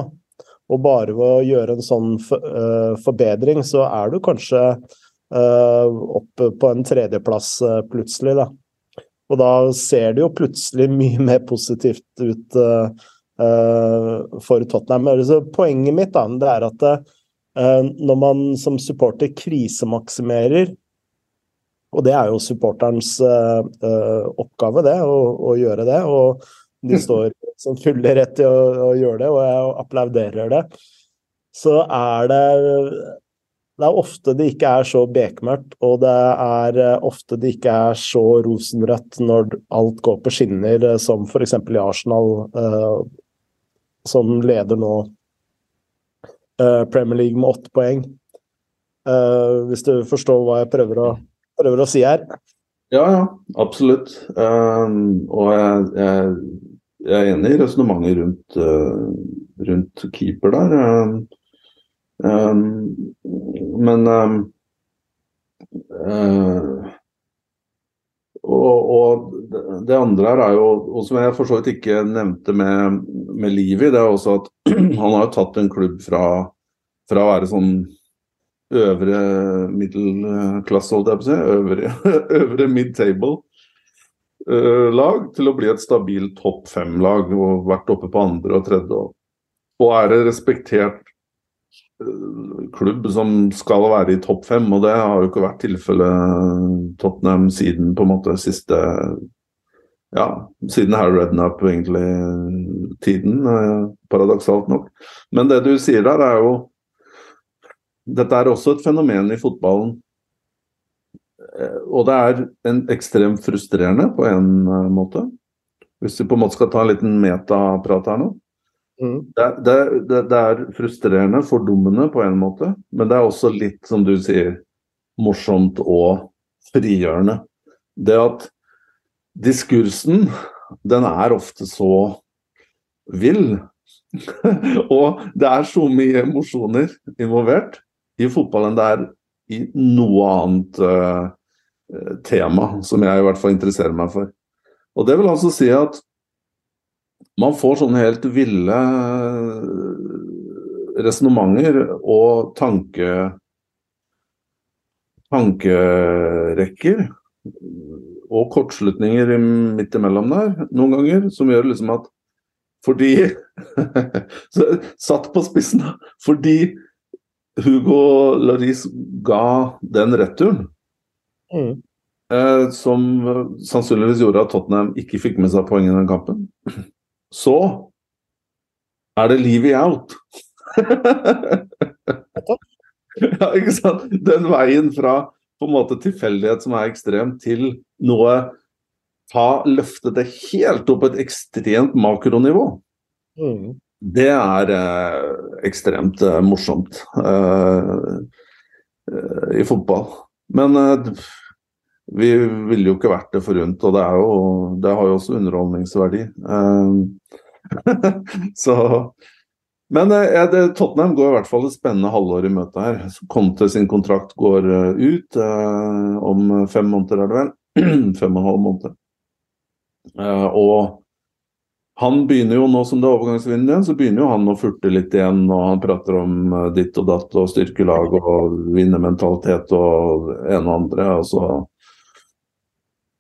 Og bare ved å gjøre en sånn for, uh, forbedring, så er du kanskje uh, oppe på en tredjeplass plutselig, da. Og da ser det jo plutselig mye mer positivt ut for Tottenham. Så poenget mitt da, det er at når man som supporter krisemaksimerer, og det er jo supporterens oppgave, det, å, å, gjøre det, og de står som fulle rett til å, å gjøre det, og jeg applauderer det, så er det det er ofte det ikke er så bekmørkt, og det er eh, ofte det ikke er så rosenrødt når alt går på skinner, eh, som f.eks. i Arsenal, eh, som leder nå eh, Premier League med åtte poeng. Eh, hvis du forstår hva jeg prøver å, prøver å si her? Ja, ja, absolutt. Um, og jeg, jeg, jeg, er enig i resonnementet rundt, uh, rundt keeper der. Um, men um, uh, og, og, det andre her er jo, og som jeg for så vidt ikke nevnte med, med Livi, det er også at han har tatt en klubb fra, fra å være sånn øvre middelklasse, holdt jeg på å si, øvre, øvre midtable-lag til å bli et stabilt topp fem-lag og vært oppe på andre og tredje. Og, er det respektert klubb som skal være i topp fem, og det har jo ikke vært tilfellet Tottenham siden på en måte siste ja, siden Harry Rednap egentlig tiden, eh, paradoksalt nok. Men det du sier der, er jo Dette er også et fenomen i fotballen. Eh, og det er en ekstremt frustrerende på en eh, måte. Hvis vi på en måte skal ta en liten metaprat her nå. Mm. Det, det, det, det, er frustrerende, fordummende på en måte, men det er også litt, som du sier, morsomt og frigjørende. Det at diskursen, den er ofte så vill. og det er så mye emosjoner involvert i fotball enn det er i noe annet uh, tema som jeg i hvert fall interesserer meg for. Og det vil altså si at man får sånne helt ville resonnementer og tanke, tankerekker og kortslutninger midt imellom der noen ganger, som gjør liksom at fordi Satt på spissen, fordi Hugo Laris ga den returen, mm. eh, som sannsynligvis gjorde at Tottenham ikke fikk med seg poeng i den kampen så er det livet out. ja, ikke sant? Den veien fra på en måte tilfeldighet som er ekstrem, til noe Ta løftet det helt opp et ekstremt makronivå. Mm. Det er eh, ekstremt eh, morsomt eh, eh i fotball. Men eh, vi ville jo ikke vært det forunt, og det, jo, det har jo også underholdningsverdi. Så Men uh, det, Tottenham går i hvert fall et spennende halvår i møte her. Conte sin kontrakt går ut om fem måneder, er det vel? fem og en halv måned. og han begynner jo nå som det er overgangsvindu igjen, så begynner jo han å furte litt igjen. og Han prater om uh, ditt og datt og styrkelag og vinnermentalitet og en og andre. og så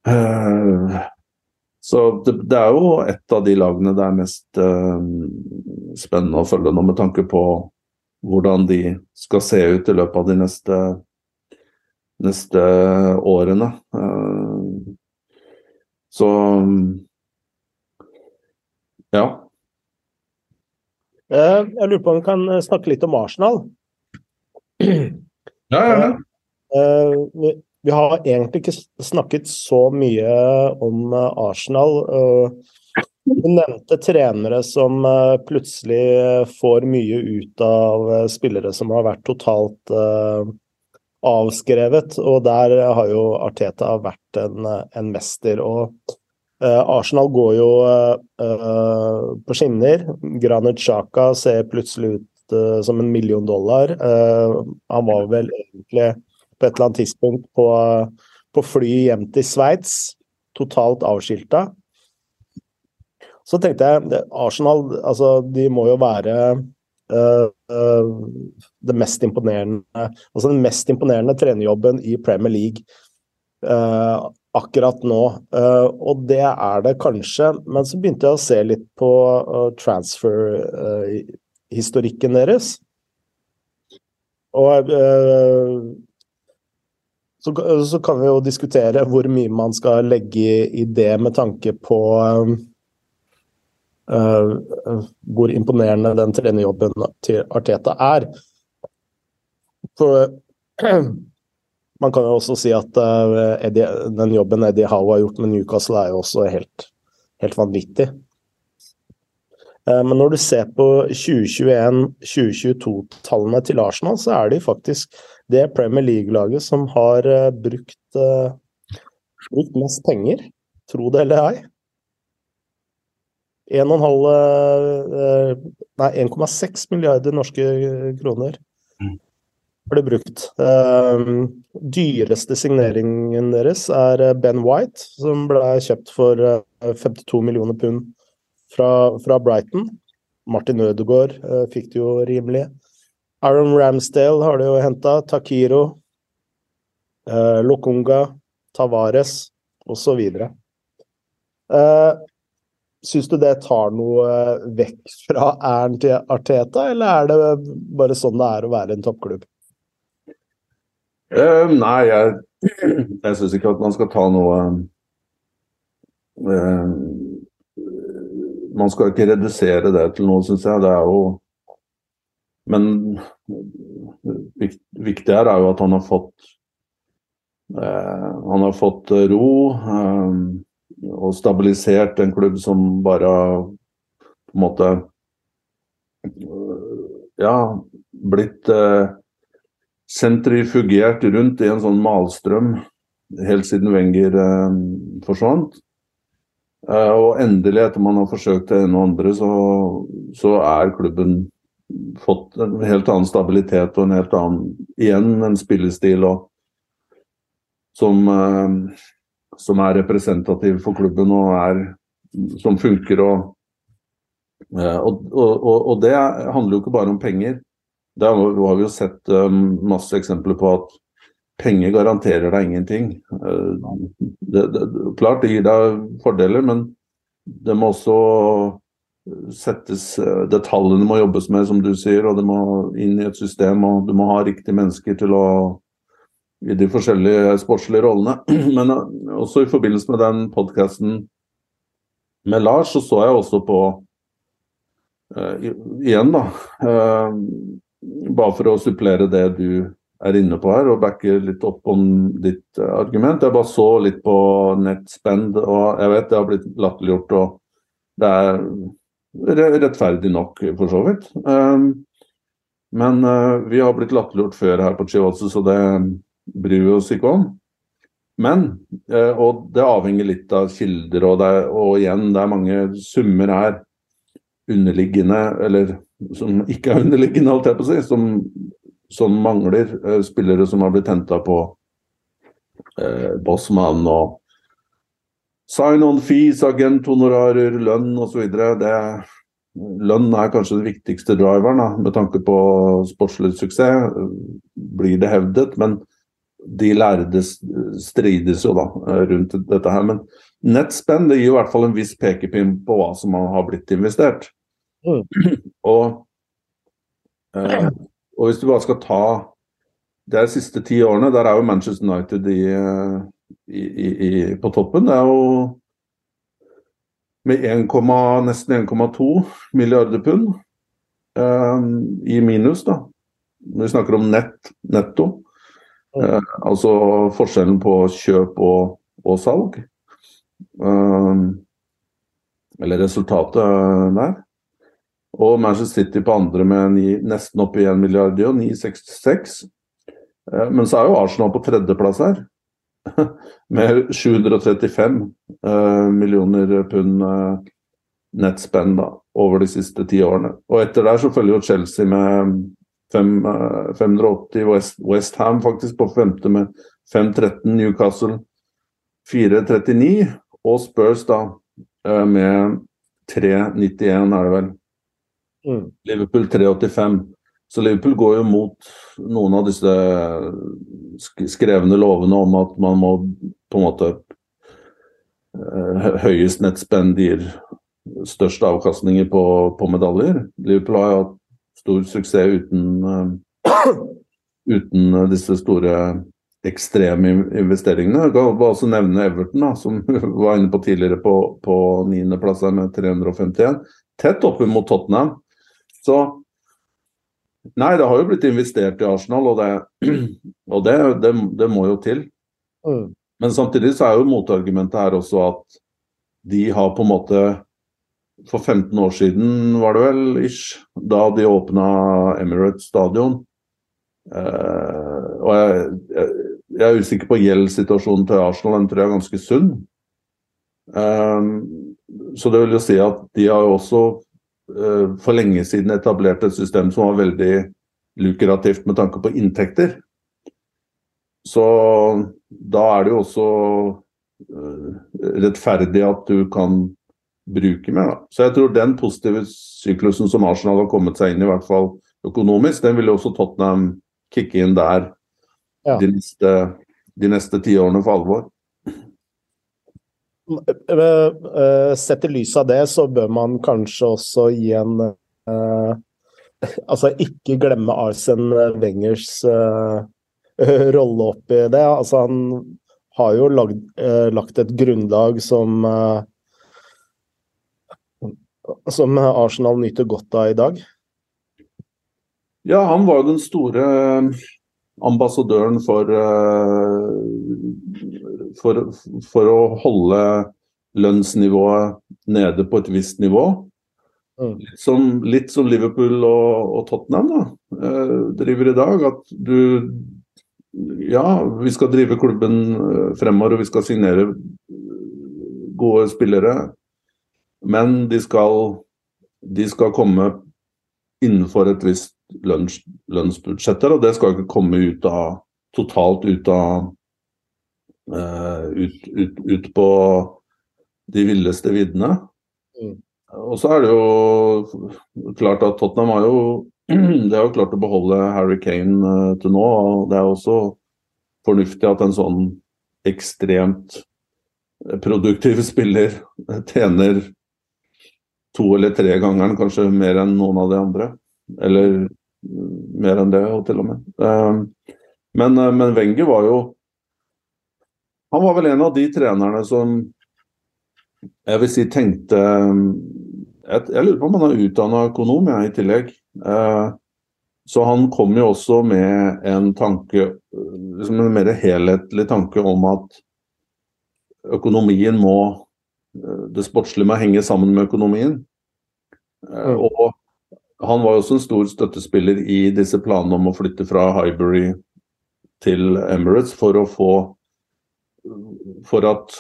uh, så det, det, er jo et av de lagene det er mest uh, spennende å følge nå, med tanke på hvordan de skal se ut i løpet av de neste, neste årene. så ja. Eh, jeg lurer på om vi kan eh, snakke litt om Arsenal. Ja, ja, ja. Eh, vi har egentlig ikke snakket så mye om Arsenal. Du nevnte trenere som plutselig får mye ut av spillere som har vært totalt avskrevet, og der har jo Arteta vært en, en mester. og Arsenal går jo uh, på skinner. Granit Xhaka ser plutselig ut uh, som en million dollar. han var vel egentlig på et eller annet tidspunkt på, på fly hjem til Sveits, totalt avskilta. Så tenkte jeg Arsenal altså, de må jo være det mest imponerende Altså den mest imponerende trenerjobben i Premier League akkurat nå. Uh, og det er det kanskje, men så begynte jeg å se litt på uh, transfer-historikken deres. Og så, så, kan vi jo diskutere hvor mye man skal legge i det med tanke på hvor imponerende den trenerjobben til Arteta er. For man kan jo også si at uh, Eddie, den jobben Eddie Howe har gjort med Newcastle, er jo også helt, helt vanvittig. Uh, men når du ser på 2021-2022-tallene til Arsenal, så er de faktisk det Premier League-laget som har uh, brukt, brukt, mest penger. Tro det eller ei. 1,6 milliarder norske kroner ble brukt. Uh, dyreste signeringen deres er eh, Ben White, som ble kjøpt for uh, eh, 52 millioner pund fra, fra Brighton. Martin Ødegaard uh, fikk det jo rimelig. Aaron Ramsdale har de jo henta. Takiro. Uh, Lokunga. Tavares osv. Uh, Syns du det tar noe vekk fra æren til Arteta, eller er det bare sånn det er å være en toppklubb? Uh, nei, jeg, jeg syns ikke at man skal ta noe uh, Man skal ikke redusere det til noe, syns jeg. Det er jo Men viktig her er jo at han har fått uh, Han har fått ro og stabilisert en klubb som bare på en måte Ja, blitt sentrifugert rundt i en sånn malstrøm helt siden Wenger eh, forsvant. Eh, og endelig, etter man har forsøkt det ene og andre, så, så, er klubben fått en helt annen stabilitet og en helt annen Igjen en spillestil og, som, eh, som er representativ for klubben og er, som funker. Og, eh, og, og, og det handler jo ikke bare om penger. Da har vi jo sett um, masse eksempler på at penger garanterer deg ingenting. Uh, det, det, klart det gir deg fordeler, men det må også settes uh, Detaljene må jobbes med, som du sier, og det må inn i et system. Og du må ha riktige mennesker til å i de forskjellige sportslige rollene. Men også i forbindelse med den podkasten med Lars, så så jeg også på uh, igjen, da. Uh, bare for å supplere det du er inne på her, og backe litt opp om ditt uh, argument. Jeg bare så litt på nettspend, og jeg vet det har blitt latterliggjort, og det er rettferdig nok, for så vidt. Um, men uh, vi har blitt latterliggjort før her på Chihuahua, så det bryr vi oss ikke om. Men, uh, og det avhenger litt av kilder, og, det, og igjen, det er mange summer her underliggende, eller som ikke er underliggende, alt jeg på å si, som, som mangler Eh, spillere som har blitt henta på eh, Bossmann og sign on fees, agenthonorarer, lønn osv. Lønn er kanskje den viktigste driveren da, med tanke på sportslig suksess, blir det hevdet. Men de lærde strides jo da rundt dette her. Men nettspenn det gir i hvert fall en viss pekepinn på hva som har blitt investert. Mm. Og, eh, og, hvis du bare skal ta de siste ti årene, der er jo Manchester United i, i, i, på toppen. Det er jo med 1, nesten 1,2 milliarder pund eh, i minus, da. Når vi snakker om nett, netto. Eh, altså forskjellen på kjøp og, og salg. Eh, eller resultatet der. Og Manchester City på andre med ni, nesten opp i 1 milliard, og 9,66. Eh, men så er jo Arsenal på tredjeplass her. med 735 eh, millioner pund eh, nettspenn over de siste ti årene. Og etter der så følger jo Chelsea med 580 eh, West, West, Ham faktisk på femte med 513 Newcastle 439 og Spurs da med 391 er det vel. Mm. Liverpool 385. Så Liverpool går jo mot noen av disse skrevne lovene om at man må på en måte eh, Høyest nettspenn gir størst avkastninger på, på medaljer. Liverpool har jo hatt stor suksess uten, uh, uten disse store ekstreme investeringene. Jeg kan også nevne Everton, da, som var inne på tidligere på, på niendeplass med 351. Tett oppimot Tottenham. Så Nei, det har jo blitt investert i Arsenal, og det, og det, det, det må jo til. Mm. Men samtidig så er jo motargumentet her også at de har på en måte for 15 år siden, var det vel, ish, da de åpna Emirates stadion. Eh, og jeg, jeg, jeg, er usikker på gjeldssituasjonen til Arsenal, den tror jeg er ganske sunn. Eh, så det vil jo si at de har jo også for lenge siden etablert et system som var veldig lukrativt med tanke på inntekter. Så da er det jo også uh, rettferdig at du kan bruke mer. Da. Så jeg tror den positive syklusen som Arsenal har kommet seg inn i, i hvert fall økonomisk, den vil jo også Tottenham kicke inn der ja. de, neste, de neste ti årene for alvor. Eh, sett i lys av det, så bør man kanskje også gi en uh, Altså ikke glemme Arsen Wengers uh, rolle oppi det. Altså han har jo lagd, uh, lagt et grunnlag som uh, som Arsenal nyter godt av i dag? Ja, han var jo den store ambassadøren for, eh, for, for å holde lønnsnivået nede på et visst nivå. Mm. Litt, som, litt som, Liverpool og, og Tottenham da, eh, driver i dag. At du Ja, vi skal drive klubben fremover, og vi skal signere gode spillere. Men de skal, de skal komme innenfor et visst lønns, lønnsbudsjett, og det skal ikke komme ut av, totalt ut av ut, ut, ut, på de villeste viddene. Mm. Og så er det jo klart at Tottenham har jo det har jo klart å beholde Harry Kane uh, til nå. og Det er også fornuftig at en sånn ekstremt produktiv spiller tjener to eller tre gangeren, kanskje mer enn noen av de andre. Eller mer enn det, til og med. Ehm, men, eh, men Wenger var jo Han var vel en av de trenerne som jeg vil si tenkte Jeg, jeg lurer på om han er utdanna økonom, jeg, i tillegg. Eh, så han kom jo også med en tanke, liksom en mer helhetlig tanke om at økonomien må det sportslige må henge sammen med økonomien. Eh, Og han var jo også en stor støttespiller i disse planene om å flytte fra Highbury til Emirates for å få For at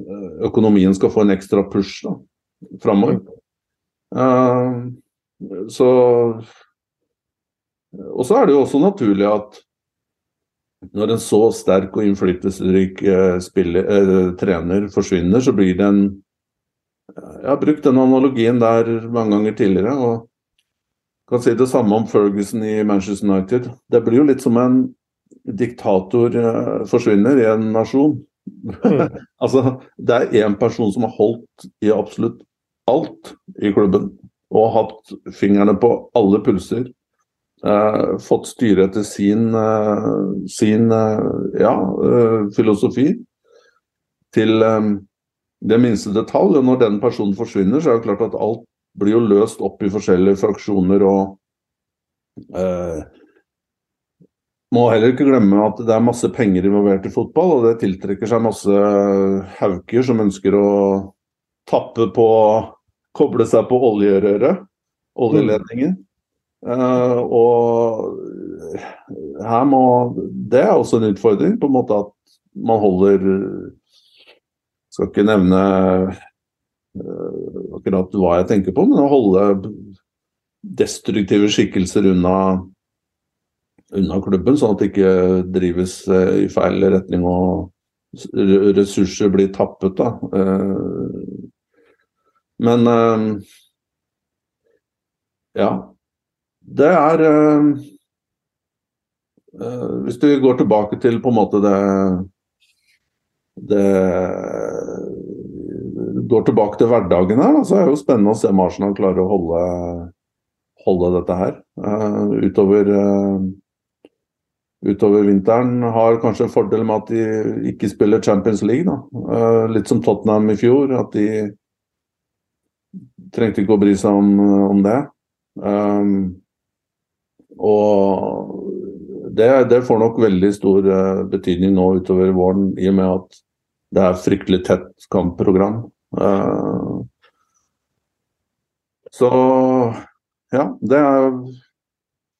eh, økonomien skal få en ekstra push da, framover. Uh, så Og så er det jo også naturlig at når en så sterk og innflytelsesrik eh, trener forsvinner, så blir det en Jeg har brukt den analogien der mange ganger tidligere. og kan si det samme om Ferguson i Manchester United. Det blir jo litt som en diktator forsvinner i en nasjon. Altså, det er én person som har holdt i absolutt alt i klubben. Og hatt fingrene på alle pulser. Eh, fått styre etter sin, eh, sin eh, ja, eh, filosofi til eh, det minste detalj. Og når den personen forsvinner, så er det klart at alt blir jo løst opp i forskjellige fraksjoner og eh, må heller ikke glemme at det er masse penger involvert i fotball, og det tiltrekker seg masse hauker som ønsker å tappe på Koble seg på oljerøret, oljeledningen. Uh, og her må Det er også en utfordring, på en måte at man holder Skal ikke nevne uh, akkurat hva jeg tenker på, men å holde destruktive skikkelser unna unna klubben, sånn at det ikke drives eh, i feil retning og ressurser blir tappet. da. Eh, men eh, ja. Det er Hvis du går tilbake til på en måte det det går tilbake til hverdagen her, da, så er det jo spennende å se om Arsenal klarer å holde, holde dette her uh, utover uh, utover vinteren. Har kanskje en fordel med at de ikke spiller Champions League. Da. Eh, litt som Tottenham i fjor, at de trengte ikke å bry seg om, om det. Um, og det, det, får nok veldig stor uh, betydning nå utover våren, i og med at det er fryktelig tett kampprogram. Uh, så ja, det er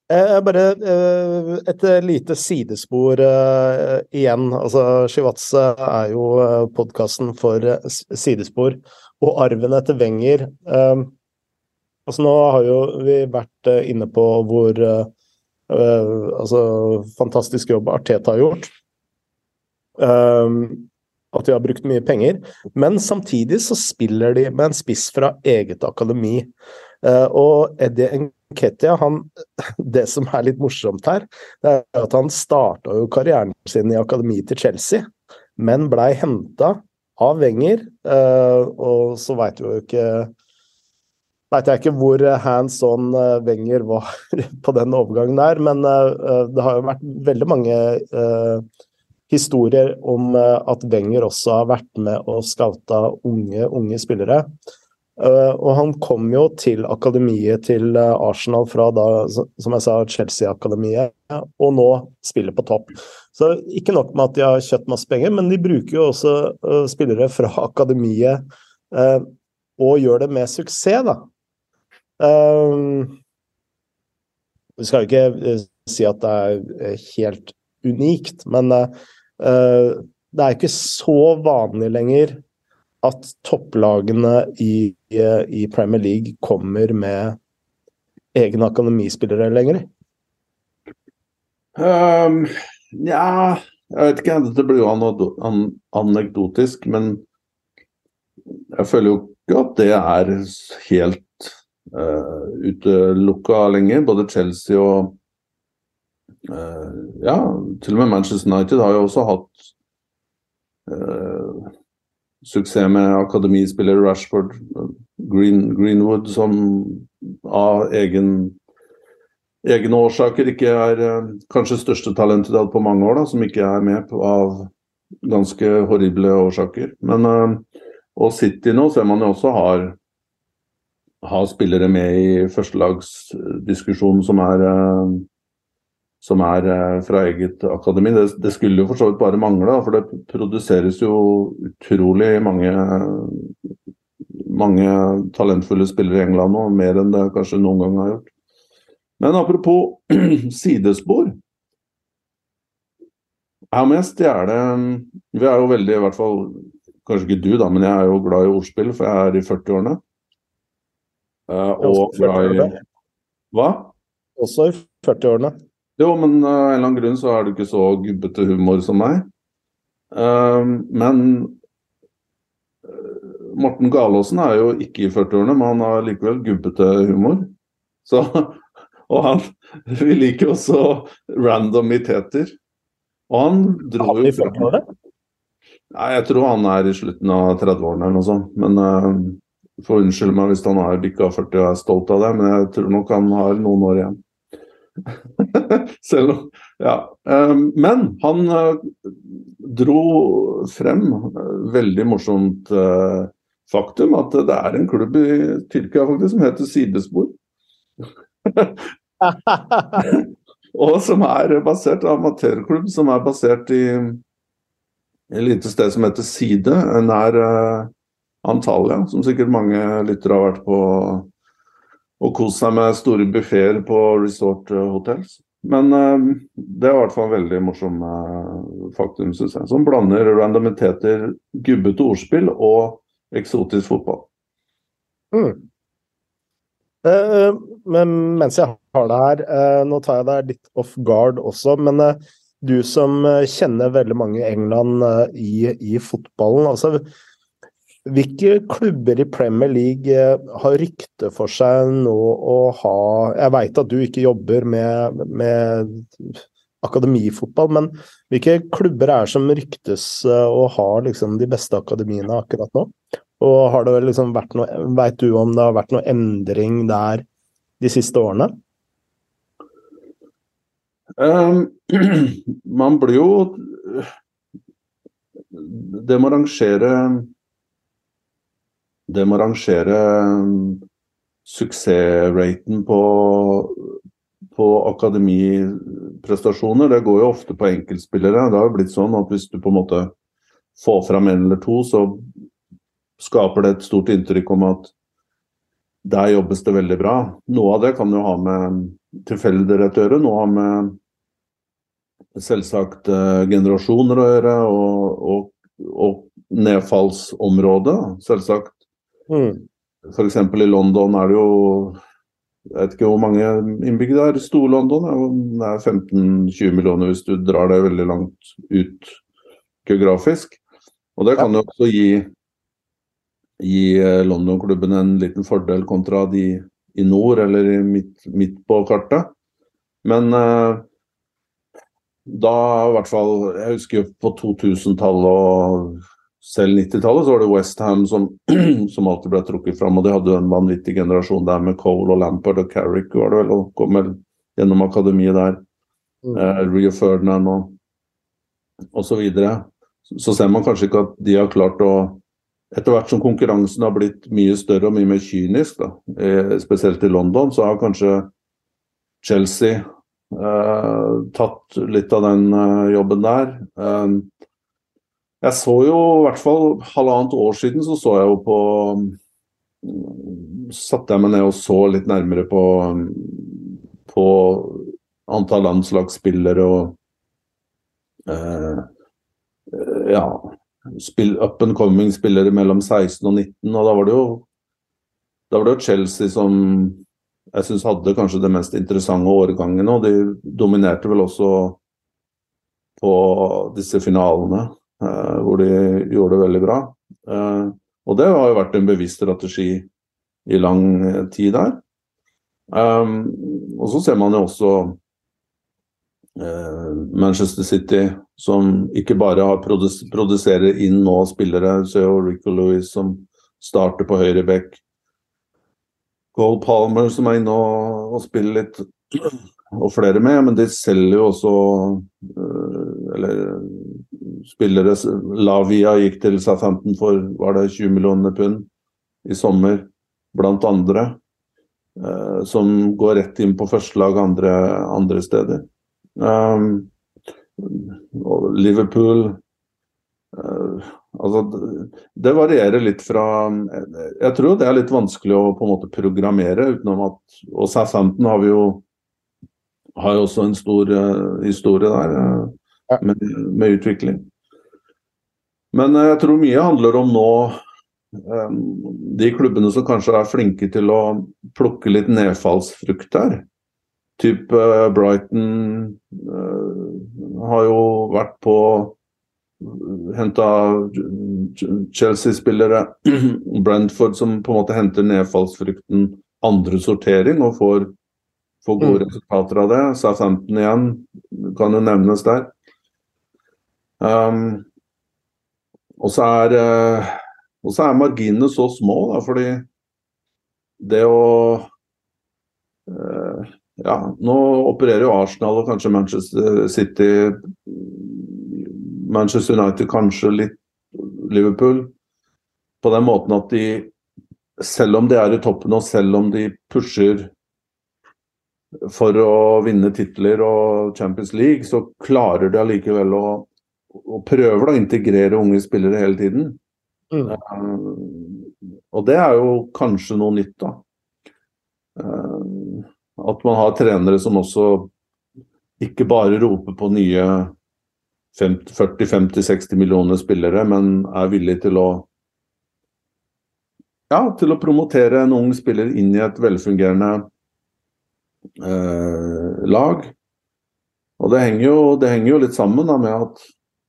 Eh, bare eh, et lite sidespor uh, igjen. Altså, Shivatse er jo podkasten for sidespor. Og arven etter Wenger altså Nå har jo vi vært inne på hvor altså, fantastisk jobb Arteta har gjort. at de har brukt mye penger. Men samtidig så spiller de med en spiss fra eget akademi. og Eddie Ketia, han, det som er litt morsomt her, det er at han starta jo karrieren sin i akademiet til Chelsea, men blei henta av Wenger. Eh, og så veit jo ikke Veit jeg ikke hvor hands on eh, Wenger var på den overgangen der, men eh, det har jo vært veldig mange historier om at Wenger også har vært med og scouta unge, unge spillere. Uh, og han kom jo til akademiet til uh, Arsenal fra da, som jeg sa, Chelsea-akademiet, og nå spiller på topp. Så ikke nok med at de har kjøpt masse penger, men de bruker jo også uh, spillere fra akademiet og gjør det med suksess, da. vi skal jo ikke si at det er helt unikt, men det er ikke så vanlig lenger at topplagene i, i, Premier League kommer med egne akademispillere lenger? Um, ja Jeg vet ikke, dette blir jo an anekdotisk, men jeg føler jo ikke at det er helt uh, utelukka lenger. Både Chelsea og uh, ja, til og med Manchester United har jo også hatt uh, suksess med akademispiller Rashford, Green, Greenwood, som av egen, egne årsaker ikke er eh, kanskje største talentet de på mange år, da, som ikke er med på, av ganske horrible årsaker. Men uh, og City nå ser man jo også har, har spillere med i førstelagsdiskusjonen som er uh, som er eh, fra eget akademi. Det, det, skulle jo for så vidt bare mangle, for det produseres jo utrolig mange, mange talentfulle spillere i England nå, mer enn det kanskje noen gang har gjort. Men apropos sidespor. Her må jeg stjele Vi er jo veldig, i hvert fall Kanskje ikke du, da, men jeg er jo glad i ordspill, for jeg er i 40-årene. Uh, og glad i Hva? Også i 40-årene. Jo, men av en eller annen grunn så er du ikke så gubbete humor som meg. Uh, men Morten Galaasen er jo ikke i 40-årene, men han har likevel gubbete humor. Så, og han Vi liker også randomiteter. Og han dro jo fra Nei, jeg tror han er i slutten av 30-årene eller noe sånt. Men uh, får unnskylde meg hvis han har bikka 40 og er stolt av det, men jeg tror nok han har noen år igjen. Selv om Ja. Um, men han uh, dro frem uh, veldig morsomt uh, faktum at det er en klubb i Tyrkia faktisk som heter Sidespor. og som er basert amatørklubb som er basert i et lite sted som heter Side, nær Antalya, som sikkert mange lyttere har vært på og kost seg med store buffeer på resort hotels. Men uh, det er i hvert fall veldig morsom uh, faktum, syns jeg. Som blander randomiteter, gubbete ordspill og eksotisk fotball. Mm. Uh, men mens jeg har det her, uh, nå tar jeg deg litt off guard også, men uh, du som kjenner veldig mange i England i, i, fotballen, altså hvilke klubber i Premier League har rykte for seg nå å ha Jeg veit at du ikke jobber med, med akademifotball, men hvilke klubber er det som ryktes å ha liksom, de beste akademiene akkurat nå? Og har det liksom vært noe Veit du om det har vært noe endring der de siste årene? Um, man blir jo Det må rangere Det må rangere suksessraten på, på akademiprestasjoner. Det går jo ofte på enkeltspillere. Det har jo blitt sånn at hvis du på en måte får fram en eller to, så skaper det et stort inntrykk om at der jobbes det veldig bra. Noe av det kan jo ha med tilfeldigheter å gjøre, noe har med selvsagt eh, generasjoner å gjøre, og, og, og nedfallsområdet, selvsagt. Mm. F.eks. i London er det jo jeg vet ikke hvor mange innbyggere det er. Stor-London er 15-20 millioner hvis du drar det veldig langt ut geografisk. Og det kan jo også gi gi eh, London-klubben en liten fordel kontra de i nord eller midt, midt på kartet. Men eh, da i hvert fall Jeg husker på 2000-tallet og selv 90-tallet så var det Westham som, som alltid ble trukket fram. Og de hadde jo en vanvittig generasjon der med Cole og Lampard og Carrick var det vel, og kom vel gjennom akademiet der. Mm. Eh, Rio Ferdinand og, og så videre. Så, så ser man kanskje ikke at de har klart å etter hvert som konkurransen har blitt mye større og mye mer kynisk, da, eh, spesielt i London, så har kanskje Chelsea eh, tatt litt av den eh, jobben der. Eh, jeg så jo i hvert fall halvannet år siden så så jeg jo på Satte jeg meg ned og så litt nærmere på, på antall landslagsspillere og eh, ja spill, up and coming-spillere mellom 16 og 19. Og da var det jo da var det jo Chelsea som jeg syns hadde kanskje det mest interessante årgangen. Og de dominerte vel også på disse finalene, hvor de gjorde det veldig bra. Eh, og det har jo vært en bevisst strategi i lang tid der. Og så ser man jo også Eh, Manchester City, som ikke bare har produs produserer inn nå spillere. Så er jo Rico Louis som starter på høyre back. Gold Palmer som er inne og, og, spiller litt, og flere med. Men de selger jo også Eller spillere Lavia gikk til Southampton for var det 20 millioner pund i sommer, blant andre. Eh, som går rett inn på førstelag andre, andre steder. Um, Liverpool uh, Altså, det varierer litt fra Jeg tror det er litt vanskelig å på en måte programmere utenom at Og Southampton har vi jo har jo også en stor uh, historie der uh, med, med, utvikling. Men jeg tror mye handler om nå um, de klubbene som kanskje er flinke til å plukke litt nedfallsfrukt der. Typ uh, Brighton har jo vært på Henta Chelsea-spillere. Brentford som på en måte henter nedfallsfrukten andre sortering og får, får gode mm. resultater av det. Southampton igjen kan jo nevnes der. Um, og så er, uh, er marginene så små, da, fordi det å uh, ja, nå opererer jo Arsenal og kanskje Manchester City Manchester United, kanskje litt Liverpool. På den måten at de, selv om de er i toppen og selv om de pusher for å vinne titler og Champions League, så klarer de allikevel å, å prøve å integrere unge spillere hele tiden. Mm. Uh, og det er jo kanskje noe nytt, da. Uh, at man har trenere som også ikke bare roper på nye 40-50-60 millioner spillere, men er villig til å ja, til å promotere en ung spiller inn i et velfungerende eh, lag. Og det henger, jo, det henger jo litt sammen da, med at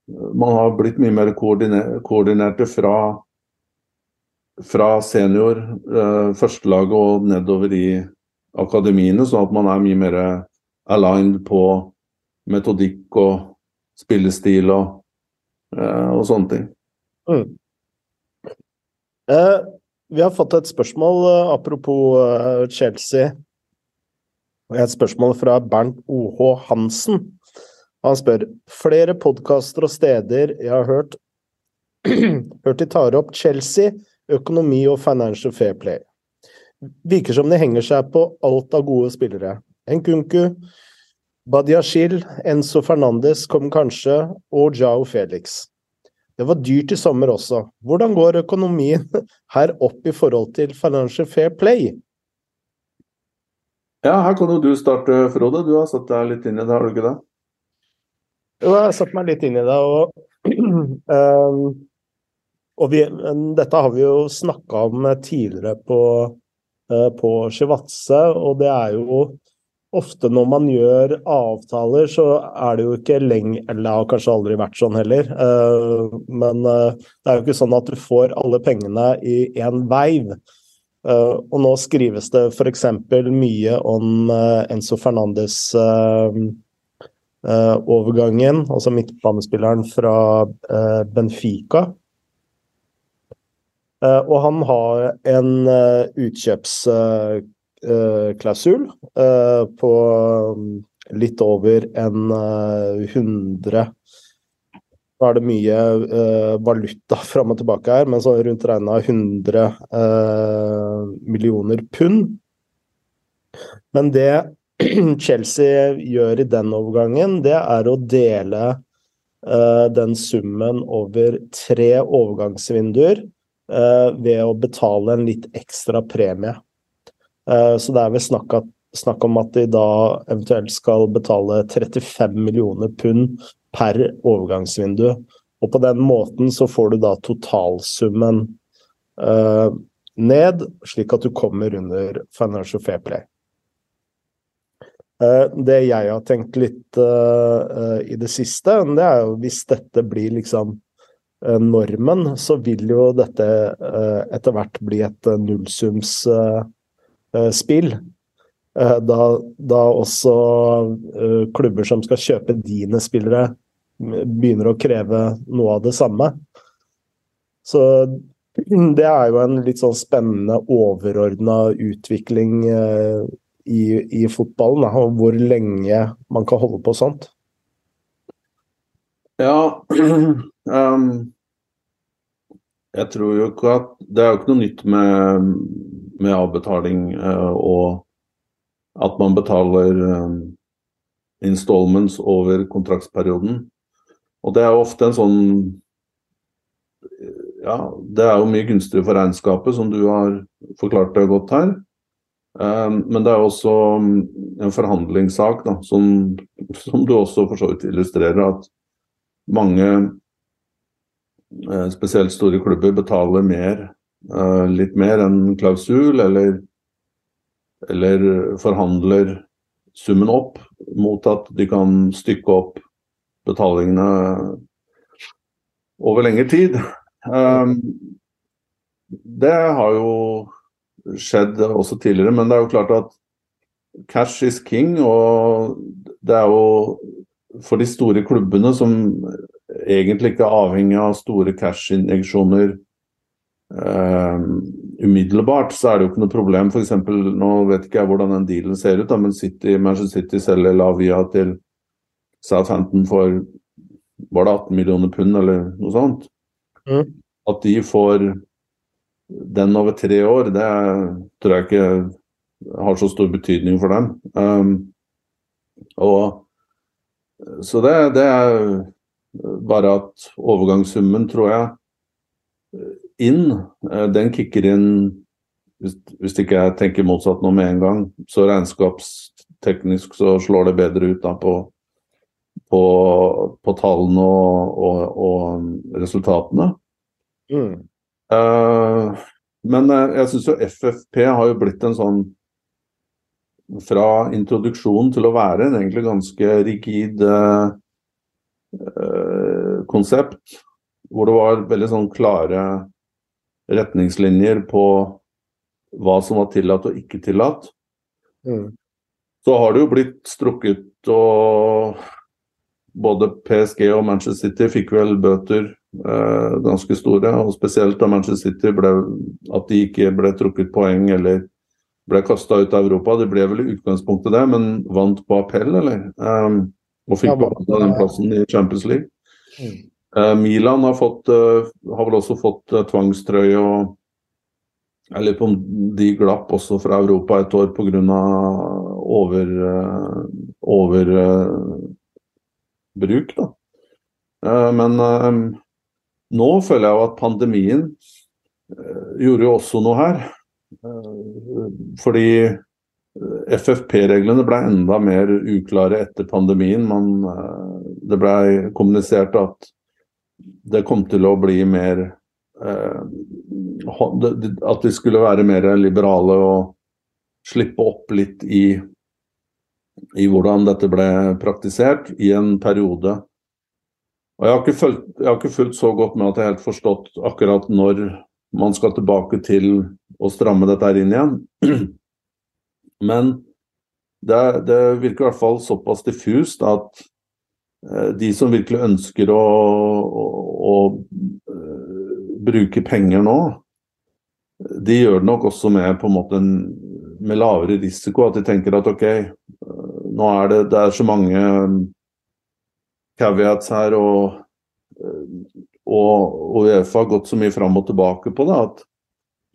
man har blitt mye mer koordiner koordinerte fra, fra senior, eh, førstelaget og nedover i akademiene, sånn at man er mye mer aligned på metodikk og spillestil og, eh, og sånne ting. Mm. Eh, vi har fått et spørsmål eh, apropos eh, Chelsea. Et spørsmål fra Bernt OH Hansen. Han spør flere podkaster og steder jeg har hørt hørt de tar opp Chelsea, økonomi og financial fair play. Virker som de henger seg på alt av gode spillere. Nkunku, Badiashil, Enzo Fernandes kom kanskje, og Jao Felix. Det var dyrt i sommer også. Hvordan går økonomien her opp i forhold til Financial Fair Play? Ja, her kan jo du starte, Frode. Du har satt deg litt inn i det, har du ikke det? Jo, jeg har satt meg litt inn i det. Og, um, og vi, dette har vi jo snakka om tidligere på uh, på Shivatse, og det er jo ofte når man gjør avtaler, så er det jo ikke lenge Eller det har kanskje aldri vært sånn heller. Uh, men uh, det er jo ikke sånn at du får alle pengene i én veiv. Og nå skrives det f.eks. mye om Enzo Fernandes overgangen, altså midtbanespilleren fra Benfica. Eh, og han har en eh, utkjøpsklausul eh, på um, litt over en 100 Nå er det mye valuta fram og tilbake her, men så rundt regna 100 millioner pund. Men det Chelsea gjør i den overgangen, det er å dele den summen over tre overgangsvinduer uh, ved å betale en litt ekstra premie. Uh, så det er vel snakk, snakk, om at de da eventuelt skal betale 35 millioner pund per overgangsvindu. Og på den måten så får du da totalsummen uh, ned, slik at du kommer under Financial Fair Play. Det jeg har tenkt litt i det siste, det er jo hvis dette blir liksom Eh, normen, så vil jo dette eh, etter hvert bli et eh, nullsumsspill. Da, da også klubber som skal kjøpe dine spillere, begynner å kreve noe av det samme. Så det er jo en litt sånn spennende overordna utvikling i, i fotballen, da, og hvor lenge man kan holde på sånt. Ja, um, jeg tror jo ikke at Det er jo ikke noe nytt med, med avbetaling uh, og at man betaler um, installments over kontraktsperioden. Og det er jo ofte en sånn Ja, det er jo mye gunstigere for regnskapet, som du har forklart det godt her. Um, men det er også en forhandlingssak, da, som, som du også for så vidt illustrerer. at mange, eh, spesielt store klubber, betaler mer, eh, litt mer enn klausul, eller, eller forhandler summen opp mot at de kan stykke opp betalingene over lengre tid. Um, det har jo skjedd også tidligere, men det er jo klart at cash is king. Og det er jo for de store klubbene som egentlig ikke er avhengig av store cash-injeksjoner eh, umiddelbart, så er det jo ikke noe problem. Eksempel, nå vet ikke jeg hvordan den dealen ser ut, da, men City, Manchester City selger Lavia til Southampton for var det 18 millioner pund eller noe sånt. Mm. At de får den over tre år, det tror jeg ikke har så stor betydning for dem. Um, og Så det, det, er bare at overgangssummen, tror jeg, inn, eh, den kicker inn hvis, hvis ikke jeg tenker motsatt nå med en gang. Så regnskapsteknisk så slår det bedre ut da på, på, på tallene og, og, og resultatene. Mm. Uh, men uh, jeg syns jo FFP har jo blitt en sånn Fra introduksjon til å være en egentlig ganske rigid uh, konsept, hvor det var veldig sånn klare retningslinjer på hva som var tillatt og ikke tillatt. Mm. Så har det jo blitt strukket og både PSG og Manchester City fikk vel bøter eh, ganske store. Og spesielt da Manchester City ble at de ikke ble trukket poeng eller ble kasta ut av Europa. De ble vel i utgangspunktet det, men vant på appell, eller? Eh, og fikk ja, den plassen i Champions League. Mm. Eh, Milan har, fått, uh, har, vel også fått uh, tvangstrøye og Jeg lurer på om de glapp også fra Europa et år pga. over, over bruk. Da. Eh, men eh, nå føler jeg jo at pandemien eh, gjorde jo også noe her. Fordi FFP-reglene ble enda mer uklare etter pandemien. Man, det ble kommunisert at det kom til å bli mer At de skulle være mer liberale og slippe opp litt i i hvordan dette ble praktisert i en periode. Og jeg har, ikke fulgt, jeg har ikke fulgt så godt med at jeg helt forstått akkurat når man skal tilbake til å stramme dette her inn igjen. Men det, det virker i hvert fall såpass diffust at eh, de som virkelig ønsker å, å, å, uh, bruke penger nå, de gjør det nok også med på en måte en, med lavere risiko. At de tenker at ok, nå er det, det er så mange um, caveats her, og, og, og Uefa har gått så mye fram og tilbake på det at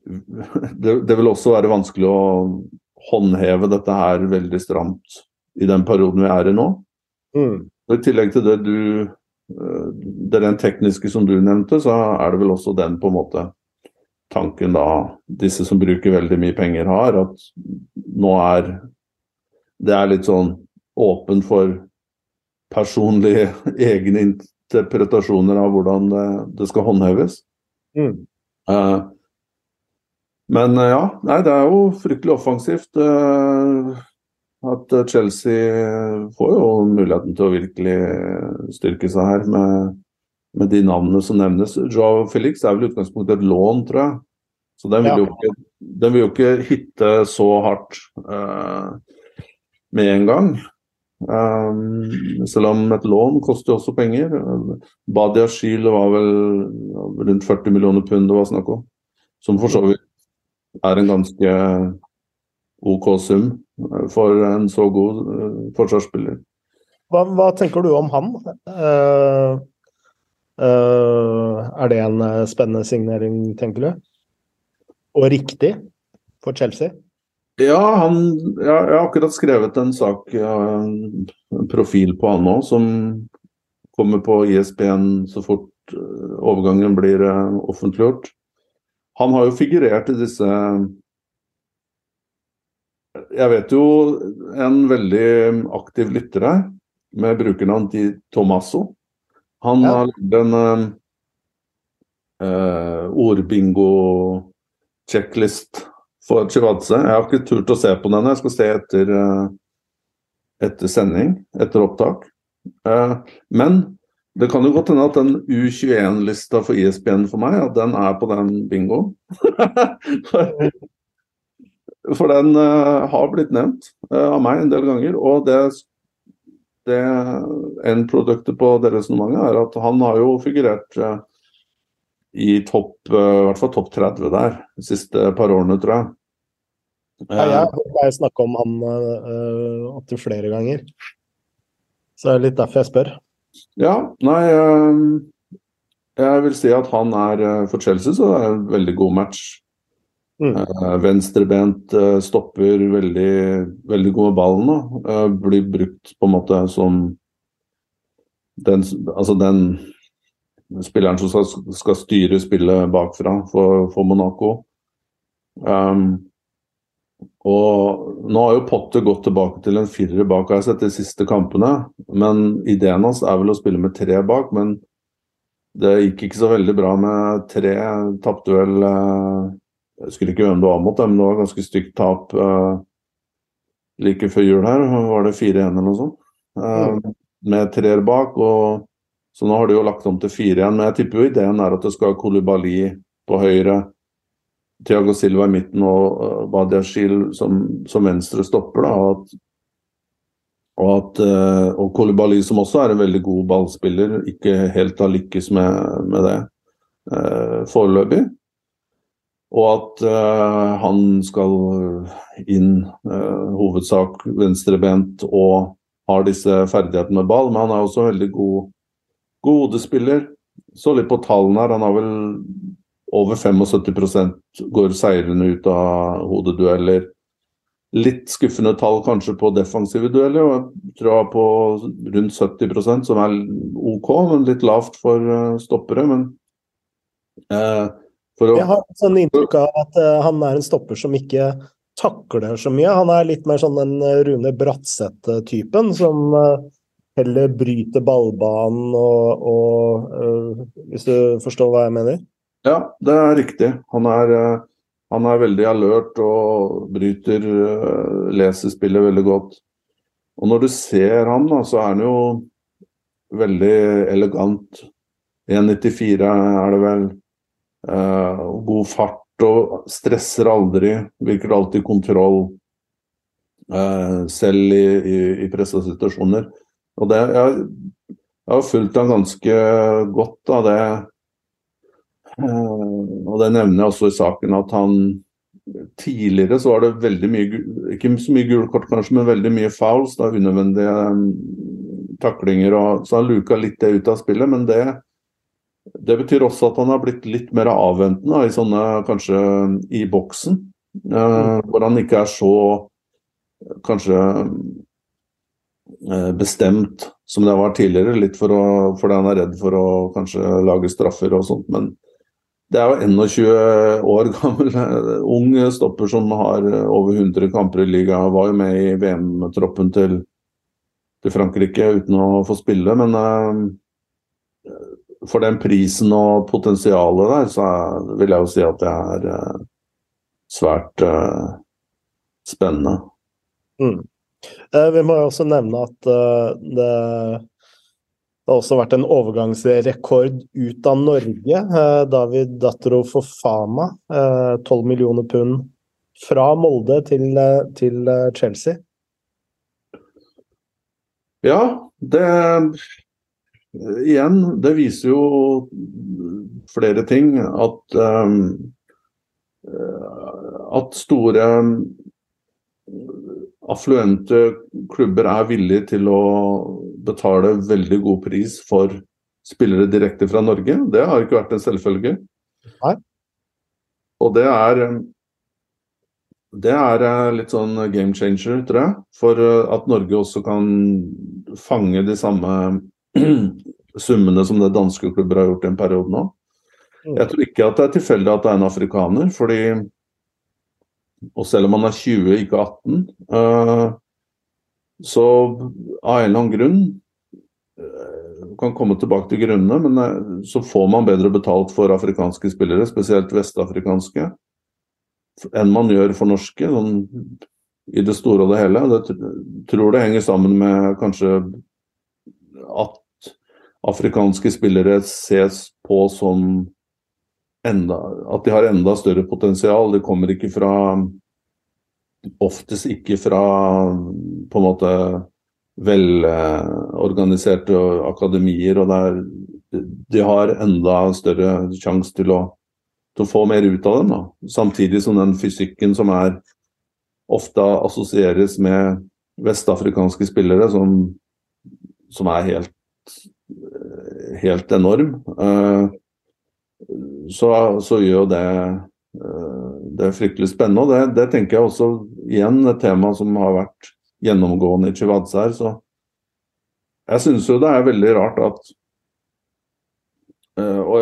det, det, vil også være vanskelig å håndheve dette her veldig stramt i den perioden vi er i nå. Mm. I tillegg til det du det er den tekniske som du nevnte, så er det vel også den på en måte tanken da disse som bruker veldig mye penger har, at nå er det er litt sånn åpen for personlige egne interpretasjoner av hvordan det, det skal håndheves. Mm. Uh, men uh, ja, nei, det er jo fryktelig offensivt. Uh, at Chelsea får jo muligheten til å virkelig styrke seg her med, med de navnene som nevnes. Joao Felix er vel i utgangspunktet et lån, tror jeg. Så den vil, ja. jo, ikke, den vil jo ikke hitte så hardt. Uh, med en gang. Um, selv om et lån koster også penger. Badia Shield var vel rundt 40 millioner pund det var snakk om. Som for så vidt er en ganske OK sum for en så god uh, forsvarsspiller. Hva, hva, tenker du om han? Uh, uh, er det en spennende signering, tenker du? Og riktig for Chelsea? Ja, han, ja, jeg har akkurat skrevet en sak, en profil på han nå, som kommer på ISB-en så fort eh, overgangen blir eh, offentliggjort. Han har jo figurert i disse Jeg vet jo en veldig aktiv lytter her, med brukernavn Di Tomasso. Han ja. har lagd en uh, ordbingo-checklist for Chivadze. Jeg har ikke turt å se på den. Jeg skal se etter, uh, etter sending, etter opptak. Eh, men det kan jo godt hende at den U21-lista for ISBN for meg, at den er på den bingoen. for den uh, har blitt nevnt av meg en del ganger. Og det, det endproduktet på det resonnementet er at han har jo figurert i topp, i hvert fall topp 30 der de siste par årene, tror jeg. Ja, jeg har snakka om han opptil flere ganger. Så det er litt derfor jeg spør. Ja, nei Jeg vil si at han er for Chelsea så er en veldig god match. Mm. Uh, venstrebent uh, stopper veldig, veldig god med ballen. Uh, blir brukt på en måte som den, altså den spilleren som skal, skal styre spillet bakfra for, for Monaco. Um, og nå har jo Potter gått tilbake til en firer bak, har jeg sett de siste kampene. Men ideen hans er vel å spille med tre bak, men det gikk ikke så veldig bra med tre. Tapte vel jeg husker ikke hvem det var mot, men det var ganske stygt tap uh, like før jul her. Var det 4-1 eller noe sånt? Mm. med treer bak. og Så nå har de jo lagt om til 4-1. Men jeg tipper jo ideen er at det skal Kolibali på høyre, Tiago Silva i midten og Badiashil som, som venstre stopper. da, og at og, at, uh, og Kolibali, som også er en veldig god ballspiller, ikke helt har lykkes med, med det eh, foreløpig. Og at eh, han skal inn eh, hovedsak venstrebent og har disse ferdighetene med ball. Men han er også veldig god, god hodespiller. Så litt på tallene her. Han har vel over 75% går seirende ut av hodedueller. Litt skuffende tall kanskje på defensive dueller, og jeg tror på rundt 70% som er OK, men litt lavt for uh, stoppere. Men å... Jeg har sånn inntrykk av at uh, han er en stopper som ikke takler så mye. Han er litt mer sånn den eh, Rune Bratseth-typen, som uh, heller bryter ballbanen og, og uh, Hvis du forstår hva jeg mener? Ja, det er riktig. Han er, han er veldig alert og bryter Leser spillet veldig godt. Og når du ser han, da, så er han jo veldig elegant. 1,94 er det vel. God fart og stresser aldri. Virker alltid kontroll. Selv i, i, i pressa situasjoner. Og det, jeg, jeg har fulgt ham ganske godt av det. Uh, og det nevner jeg også i saken at han Tidligere så var det veldig mye Ikke så mye gule kort, kanskje, men veldig mye fouls. da Unødvendige um, taklinger. Og, så han luka litt det ut av spillet, men det det betyr også at han har blitt litt mer avventende i sånne, kanskje i boksen. Mm. hvor han ikke er så kanskje bestemt som det var tidligere. Litt for å, fordi han er redd for å kanskje lage straffer og sånt. Men det er jo 21 år gammel uh, ung stopper som har over 100 kamper i liga. Var jo med i VM-troppen til, til, Frankrike uten å få spille. Men for den prisen og potensialet der, så vil jeg jo si at det er uh, svært uh, spennende. Mm. Uh, vi må jo også nevne at det, det har også vært en overgangsrekord ut av Norge. David Dattero Fofana, 12 millioner pund fra Molde til, til Chelsea. Ja, det igjen, det viser jo flere ting. At, at store affluente klubber er villige til å betale veldig god pris for spillere direkte fra Norge. Det har ikke vært en selvfølge. Nei. Og det er det er eh, litt sånn game changer, tror jeg. For eh, at Norge også kan fange de samme summene som det danske klubber har gjort i en periode nå. Mm. Jeg tror ikke at det er tilfeldig at det er en afrikaner, fordi Og selv om han er 20, ikke 18, uh, eh, så av en eller annen grunn uh, kan komme tilbake til grunnene, men uh, så får man bedre betalt for afrikanske spillere, spesielt vestafrikanske, enn man gjør for norske. Sånn i det store og det hele. Det tror det henger sammen med kanskje at afrikanske spillere ses på som enda, at de har enda større potensial. De kommer ikke fra Oftest ikke fra på en måte velorganiserte akademier. og der De har enda større sjanse til, til, å få mer ut av dem. Da. Samtidig som den fysikken som er ofte assosieres med vestafrikanske spillere, som, som er helt, helt enorm, eh, så, så gjør det eh, det er fryktelig spennende. og det, det, tenker jeg også igjen et tema som har vært gjennomgående i Chivadze her. Så jeg syns jo det er veldig rart at uh,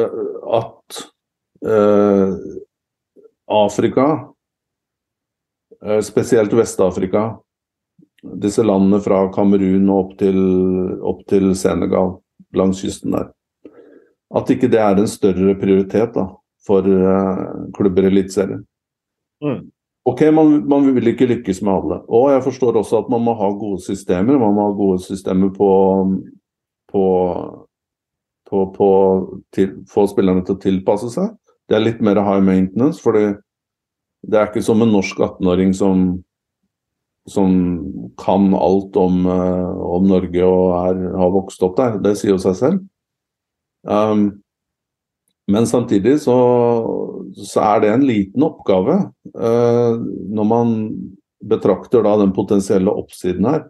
at uh, Afrika, spesielt Vest-Afrika, disse landene fra Kamerun og opp til, opp til Senegal langs kysten der, at ikke det er en større prioritet da, for klubber i Eliteserien. Mm. Ok, man, man, vil ikke lykkes med alle. Og jeg forstår også at man må ha gode systemer. Man må ha gode systemer på, på, på, på til, få spillerne til å tilpasse seg. Det er litt mer high maintenance, for det er ikke som en norsk 18-åring som, som kan alt om, uh, om Norge og er, har vokst opp der. Det sier jo seg selv. Um, men samtidig så, så, er det en liten oppgave uh, når man betrakter da den potensielle oppsiden her.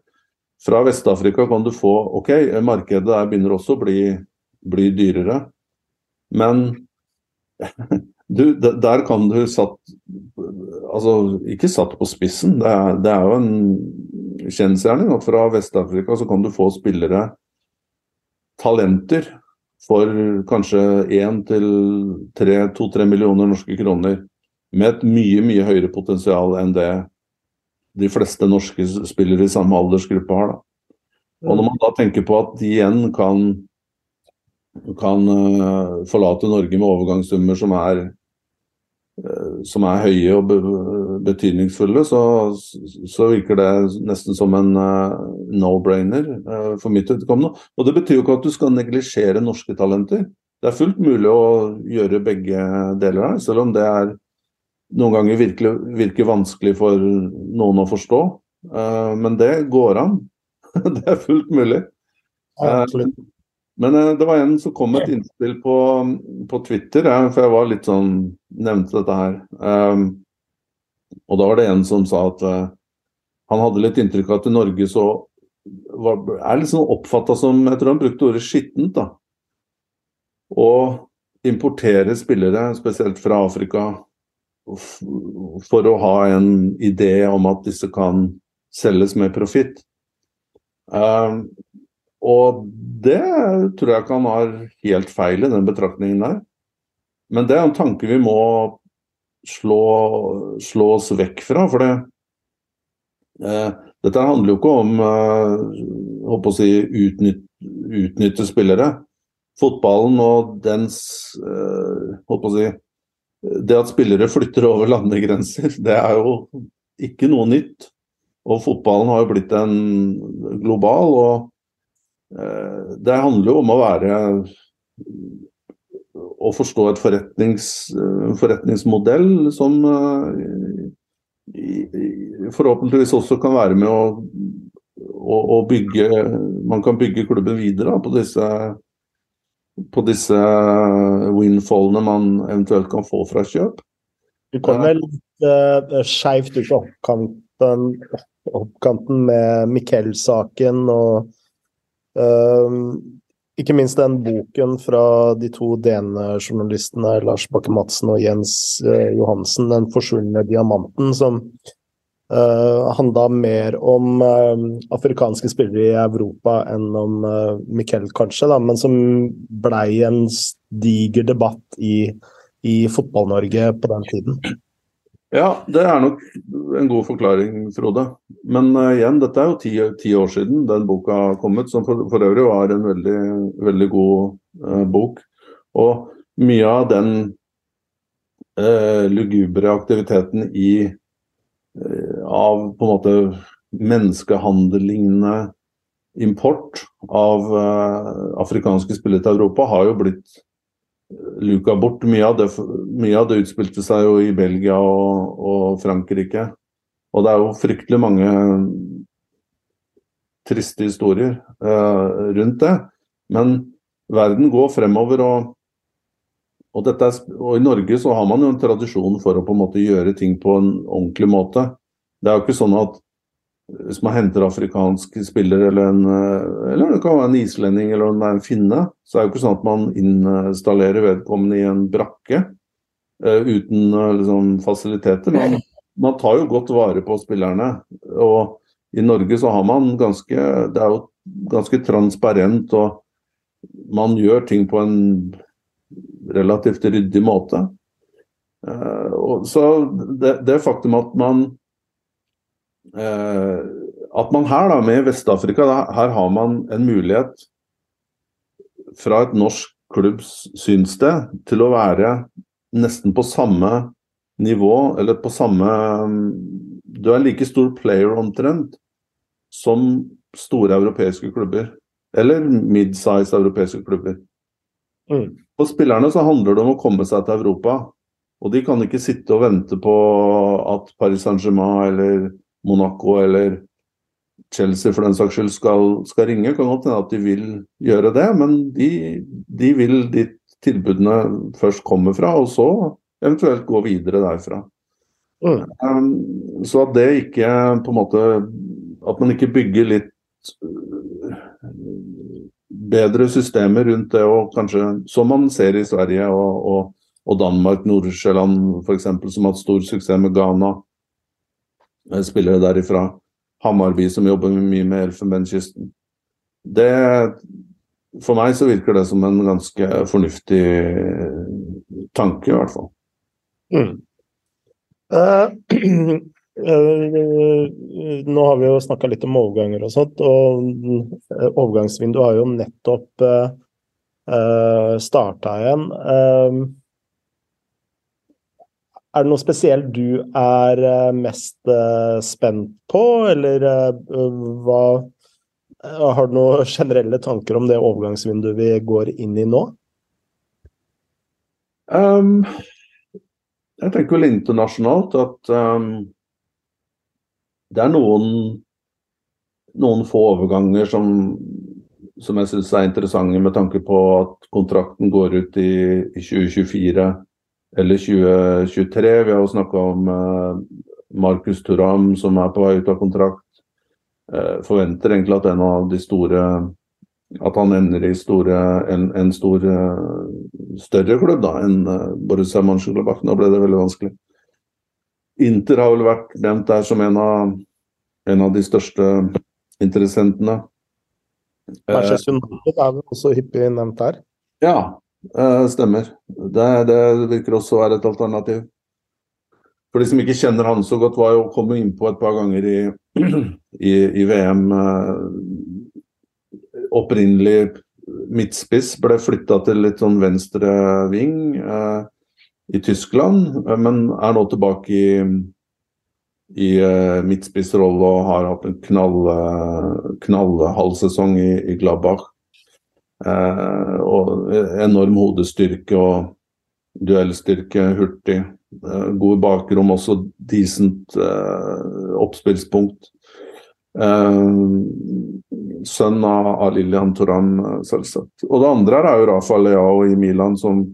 Fra Vest-Afrika kan du få OK, markedet der begynner også å bli, bli dyrere. Men du, der kan du satt Altså, ikke satt på spissen. Det er, det er jo en kjensgjerning at fra Vest-Afrika så kan du få spillere, talenter, for kanskje 1 til 2-3 millioner norske kroner. Med et mye, mye høyere potensial enn det de fleste norske spillere i samme aldersgruppe har. Da. Og når man da tenker på at de igjen kan, kan uh, forlate Norge med overgangssummer som er Eh, som er høye og betydningsfulle, så, så, virker det nesten som en uh, no-brainer uh, for mitt vedkommende. Og det betyr jo ikke at du skal neglisjere norske talenter. Det er fullt mulig å gjøre begge deler her, selv om det er noen ganger virkelig, virker vanskelig for noen å forstå. Uh, men det går an. det er fullt mulig. Absolutt. men det var en som kom med et innspill på, på Twitter, for jeg var litt sånn Nevnte dette her. Um, og da var det en som sa at uh, han hadde litt inntrykk av at i Norge så var, er sånn oppfatta som Jeg tror han brukte ordet skittent, da. Å importere spillere, spesielt fra Afrika, for å ha en idé om at disse kan selges med profitt. Uh, og det tror jeg ikke han har helt feil i, den betraktningen der. Men det er en tanke vi må slå, slå oss vekk fra. For det, eh, dette handler jo ikke om eh, si, utnytt, utnytte spillere. Fotballen og dens eh, si, Det at spillere flytter over landegrenser, det er jo ikke noe nytt. Og fotballen har jo blitt en global. og Eh, det handler jo om å være å forstå et forretnings, eh, forretningsmodell som eh, forhåpentligvis også kan være med å, å, å bygge Man kan bygge klubben videre på disse, på disse windfallene man eventuelt kan få fra kjøp. Du kommer vel litt uh, skeivt ut på oppkanten med Mikkel-saken og Ehm, ikke minst den boken fra de to DN-journalistene Lars Bakke-Madsen og Jens uh, Johansen, 'Den forsvunne diamanten', som uh, handla mer om uh, afrikanske spillere i Europa enn om uh, Mikkel, kanskje, da, men som blei en diger debatt i, i Fotball-Norge på den tiden. Ja, det er nok en god forklaring, Frode. Men uh, igjen, dette er jo ti, ti, år siden den boka kommet, som for, for øvrig var en veldig, veldig god uh, bok. Og mye av den uh, lugubre aktiviteten i av på en måte menneskehandellignende import av afrikanske spillere til Europa har jo blitt luka bort. Mye av, det, mye av det utspilte seg jo i Belgia og, og Frankrike. Og det er jo fryktelig mange triste historier eh, rundt det. Men verden går fremover, og, og, er, og, i Norge så har man jo en tradisjon for å på en måte gjøre ting på en ordentlig måte. Det er jo ikke sånn at hvis man henter afrikansk spiller, eller, en, eh, eller det kan være en islending eller en, en finne, så er det jo ikke sånn at man installerer vedkommende i en brakke uh, uten uh, liksom, fasiliteter. Man, man, tar jo godt vare på spillerne. Og i Norge så har man ganske Det er jo ganske transparent, og man gjør ting på en relativt ryddig måte. Uh, så det, det faktum at man Eh, at man her, da, med Vest-Afrika, her har man en mulighet fra et norsk klubbs synssted til å være nesten på samme nivå, eller på samme Du er like stor player omtrent som store europeiske klubber. Eller mid-size europeiske klubber. Mm. For spillerne så handler det om å komme seg til Europa. Og de kan ikke sitte og vente på at Paris Saint-Germain eller Monaco eller Chelsea for den saks skyld skal, skal ringe. Kan godt hende at de vil gjøre det, men de, de vil dit tilbudene først kommer fra, og så eventuelt gå videre derfra. Mm. Um, så at det ikke på en måte At man ikke bygger litt uh, bedre systemer rundt det, og kanskje som man ser i Sverige og, og, og Danmark, Nord-Sjælland f.eks., som har hatt stor suksess med Ghana spillere derifra. Hamarby som jobber mye med Elfenbenskysten. Det For meg så virker det som en ganske fornuftig tanke, i hvert fall. Mm. Uh, nå har vi jo snakka litt om overganger og sånt, og overgangsvinduet har jo nettopp uh, starta igjen. Er det noe spesielt du er eh, mest uh, spent på, eller uh, hva Har du noen generelle tanker om det overgangsvinduet vi går inn i nå? Um, jeg tenker vel internasjonalt at um, det er noen, noen få overganger som, som jeg syns er interessante med tanke på at kontrakten går ut i, i 2024 eller 2023. Vi har jo snakka om uh, Markus Turam som er på vei ut av kontrakt. Uh, forventer egentlig at en av de store At han ender i store, en, en stor, uh, større klubb da, enn Borussia Mönchengladbach. Nå ble det veldig vanskelig. Inter har vel vært nevnt der som en av, en av de største interessentene. Manchester United er vel også hyppig nevnt der? Ja, stemmer. Det, det, virker også å være et alternativ. For de som ikke kjenner han så godt, var jo kommet innpå et par ganger i, i, i VM. Uh, opprinnelig midtspiss ble flytta til litt sånn venstre ving uh, i Tyskland, men er nå tilbake i, i midtspissrolle og har hatt en knall, knallhalvsesong i, i Gladbach. Eh, og enorm hodestyrke og duellstyrke, hurtig. Eh, gode bakrom, også decent eh, oppspillspunkt. sønn av, av Lilian Toran, selvsagt. Og det andre er jo Rafa Leao i Milan, som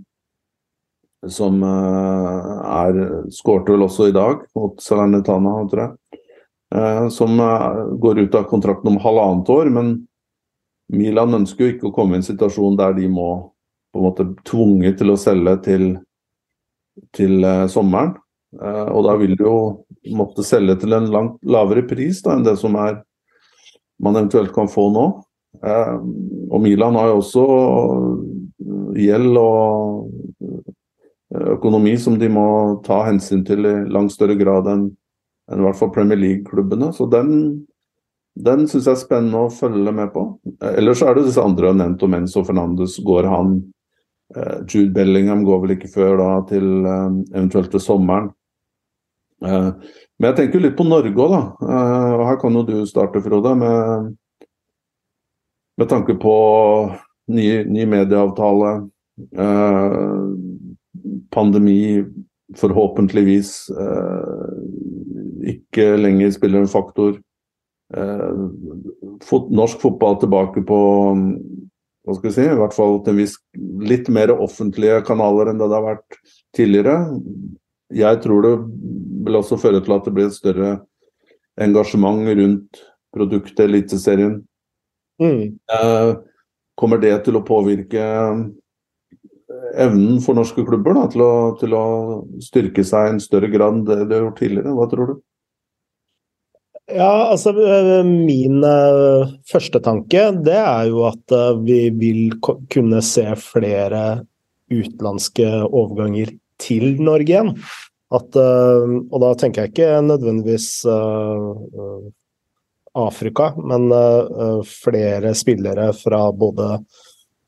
som er skårte vel også i dag mot Salernitana, tror jeg. som går ut av kontrakten om halvannet år, men Milan ønsker jo ikke å komme i en situasjon der de må på en måte tvunget til å selge til, til uh, sommeren. Uh, og da vil de jo måtte selge til en langt lavere pris da, enn det som er man eventuelt kan få nå. Uh, og Milan har jo også gjeld og økonomi som de må ta hensyn til i langt større grad enn, enn i hvert fall Premier League-klubbene. Så den den syns jeg er spennende å følge med på. Ellers er det disse andre nevnt, og Menzo Fernandes går han. Eh, Jude Bellingham går vel ikke før da til eh, eventuelt til sommeren. Eh, men jeg tenker litt på Norge òg, da. Her kan jo du starte, Frode. Med, med tanke på ny, ny medieavtale, pandemi forhåpentligvis ikke lenger spiller en faktor. Norsk fotball tilbake på hva skal vi si, i hvert fall til en viss litt mer offentlige kanaler enn det det har vært tidligere. Jeg tror det vil også føre til at det blir et større engasjement rundt produktet Eliteserien. Mm. Eh, kommer det til å påvirke evnen for norske klubber da, til, å, til, å, styrke seg i en større grad enn det de har gjort tidligere? Hva tror du? Ja, altså eh, Min uh, første tanke det er jo at uh, vi vil kunne se flere utenlandske overganger til Norge igjen. At, og da tenker jeg ikke nødvendigvis Afrika, men flere spillere fra både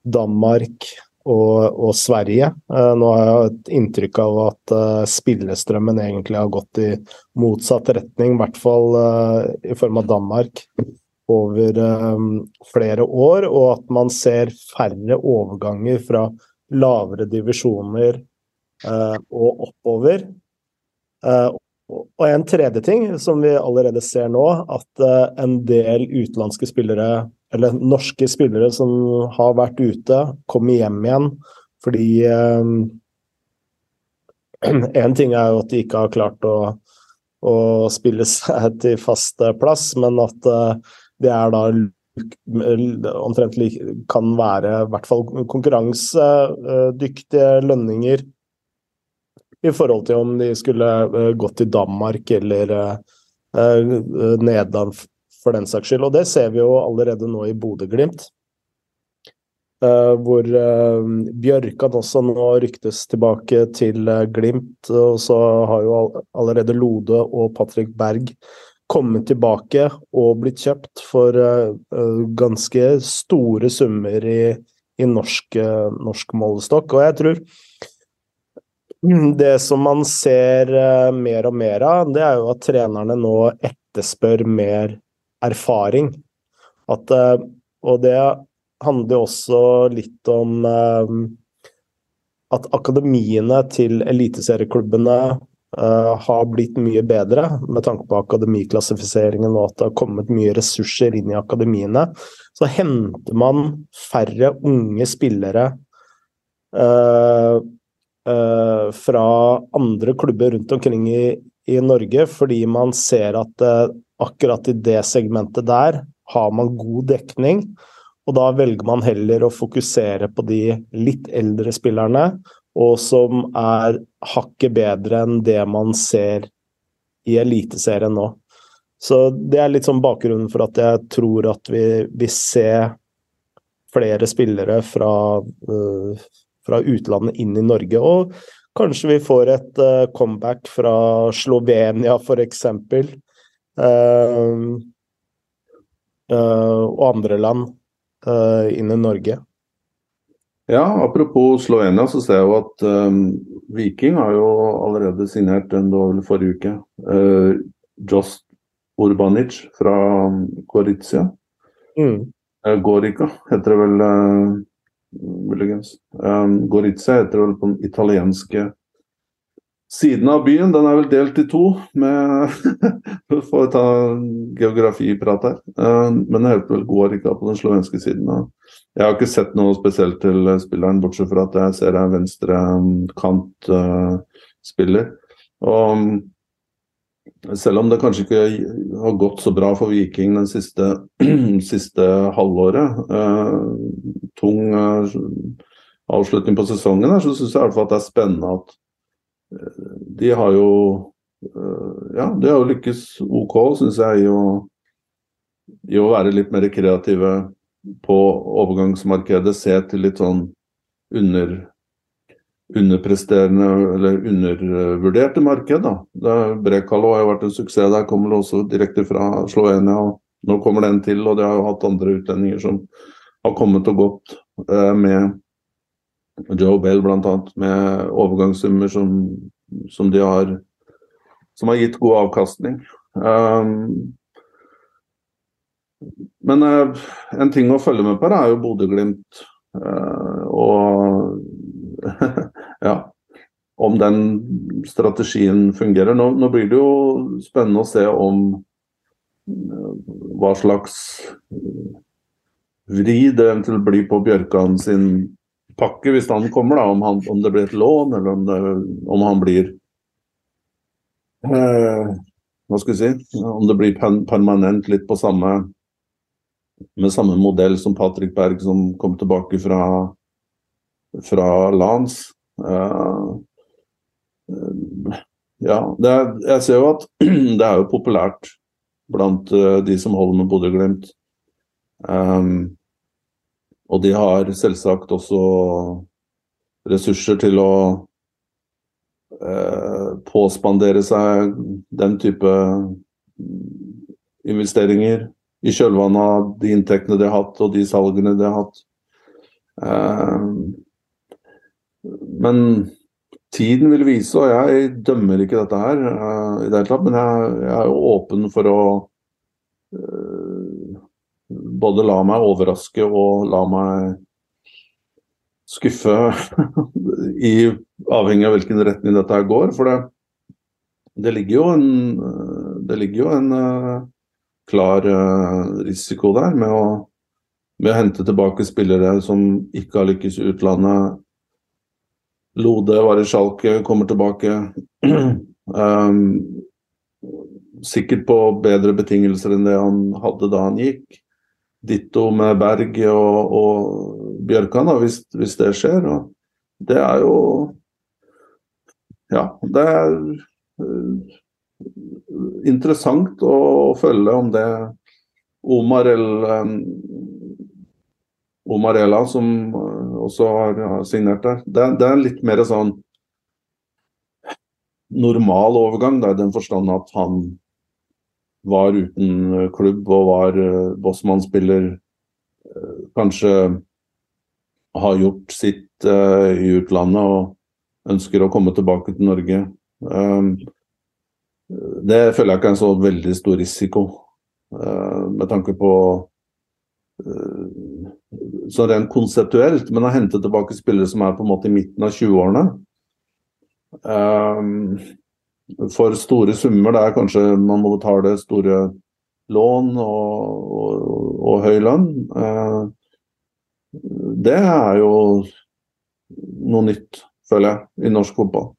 Danmark, og, og Sverige. Uh, nå har jeg et inntrykk av at uh, spillestrømmen egentlig har gått i motsatt retning, i hvert fall uh, i form av Danmark, over flere år. Og at man ser færre overganger fra lavere divisjoner og oppover. Og en tredje ting som vi allerede ser nå, at en del utenlandske spillere eller norske spillere som har vært ute, kommer hjem igjen fordi Én ting er jo at de ikke har klart å, å spille seg til fast plass, men at uh, det er da omtrent kan være i hvert fall konkurransedyktige lønninger i forhold til om de skulle gått til Danmark eller Nederland for den saks skyld. Og det ser vi jo allerede nå i Bodø-Glimt. Uh, hvor uh, Bjørkan også nå ryktes tilbake til uh, Glimt. Og så har jo allerede Lode og Patrick Berg kommet tilbake og blitt kjøpt for ganske store summer i, i norsk, norsk målestokk. Og jeg tror det som man ser mer og mer av, det er jo at trenerne nå etterspør mer erfaring. At, eh, og det handler også litt om eh, at akademiene til eliteserieklubbene Uh, har blitt mye bedre med tanke på akademiklassifiseringen og at det har kommet mye ressurser inn i akademiene. Så henter man færre unge spillere fra andre klubber rundt omkring i, i Norge fordi man ser at akkurat i det segmentet der har man god dekning. Og da velger man heller å fokusere på de litt eldre spillerne, og som er hakket bedre enn det man ser i Eliteserien nå. Så det er litt sånn bakgrunnen for at jeg tror at vi vil se flere spillere fra, uh, fra utlandet inn i Norge. Og kanskje vi får et uh, comeback fra Slovenia, f.eks. Uh, uh, og andre land uh, inn i Norge. Ja, apropos Slovenia, så ser jeg jo at um, Viking har jo allerede signert en det forrige uke. Uh, Jost Urbanic fra Gorizia. Mm. Uh, Gorica heter det vel, uh, muligens. Um, Gorizia heter vel på den italienske Siden av byen den er vel delt i to, med å ta geografiprat her. Um, men det heter vel Gorica på den slovenske siden. Jeg har ikke sett noe spesielt til spilleren, bortsett fra at jeg ser en venstre spiller. Og selv om det kanskje ikke har gått så bra for Viking den siste, siste halvåret, eh, tung eh, avslutning på sesongen, her, så syns jeg i hvert fall at det er spennende at de har jo eh, ja, de har jo lykkes OK, syns jeg, i å, i å, være litt mer kreative på overgangsmarkedet. Se til litt sånn under, underpresterende eller undervurderte marked. da. Brekalo har jo vært en suksess der, kommer det også direkte fra Slovenia. og Nå kommer den til, og de har jo hatt andre utlendinger som har kommet og gått eh, med Joe Bell bl.a. med overgangssummer som, som, de har som har gitt god avkastning. Um, men uh, en ting å følge med på er jo Bodø-Glimt. Uh, og ja, om den strategien fungerer. Nå, nå, blir det jo spennende å se om uh, hva slags vri det eventuelt blir på Bjørkan sin pakke hvis han kommer, da, om, han, om det blir et lån, eller om, det, om han blir Hva skal vi si Om det blir permanent litt på samme med samme modell som Patrick Berg, som kom tilbake fra, fra Lans. Ja, er, jeg ser jo at det er jo populært blant uh, de som holder med Bodø-Glimt. Um, og de har selvsagt også ressurser til å uh, påspandere seg den type investeringer i kjølvannet av de inntektene de har hatt og de salgene de har hatt. Uh, men tiden vil vise, og jeg dømmer ikke dette her uh, i det hele tatt, men jeg, jeg, er jo åpen for å uh, både la meg overraske og la meg skuffe, i, avhengig av hvilken retning dette her går. For det, det ligger jo en, det ligger jo en klar uh, risiko der med å, med å, hente tilbake spillere som ikke har lykkes i utlandet. Lode var i Schalke, kommer tilbake. um, sikkert på bedre betingelser enn det han hadde da han gikk. Ditto med Berg og, og Bjørkan, hvis, hvis, det skjer. Og det er jo Ja, det er interessant å følge om det Omar El Omarella, som eh, også har, signert der. Det, det, er litt mer sånn normal overgang, da, i den forstand at han var uten klubb og var uh, Bossmann-spiller. Uh, kanskje har gjort sitt uh, i utlandet og ønsker å komme tilbake til Norge. Um, det føler jeg ikke er en så veldig stor risiko, uh, med tanke på uh, Så rent konseptuelt, men å hente tilbake spillere som er på en måte i midten av 20-årene um, For store summer, det er kanskje man må betale store lån og, og, og høy lønn. det er jo noe nytt, føler jeg, i norsk fotball.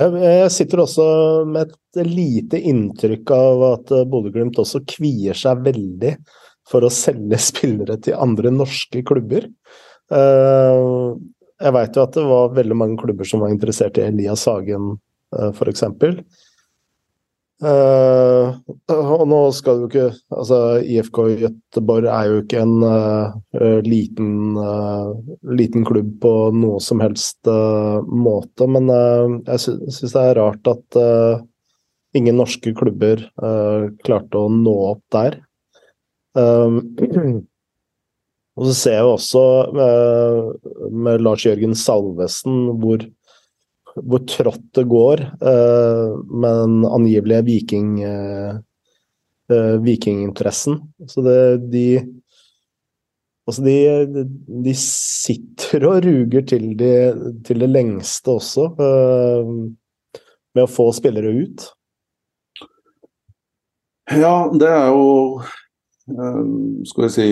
Jeg sitter også med et lite inntrykk av at Bodø-Glimt også kvier seg veldig for å selge spillere til andre norske klubber. Eh, jeg veit jo at det var veldig mange klubber som var interessert i Elias Hagen, eh, f.eks. Uh, og nå skal jo ikke Altså, IFK Göteborg er jo ikke en uh, liten, uh, liten klubb på noe som helst måte, men jeg sy syns det er rart at ingen norske klubber klarte å nå opp der. og så ser jeg jo også med Lars Jørgen Salvesen hvor hvor trått det går uh, med den angivelige viking, uh, uh, vikinginteressen. Så det, de Altså, de, de, sitter og ruger til, de, til det lengste også, med å få spillere ut. Ja, det er jo Skal vi si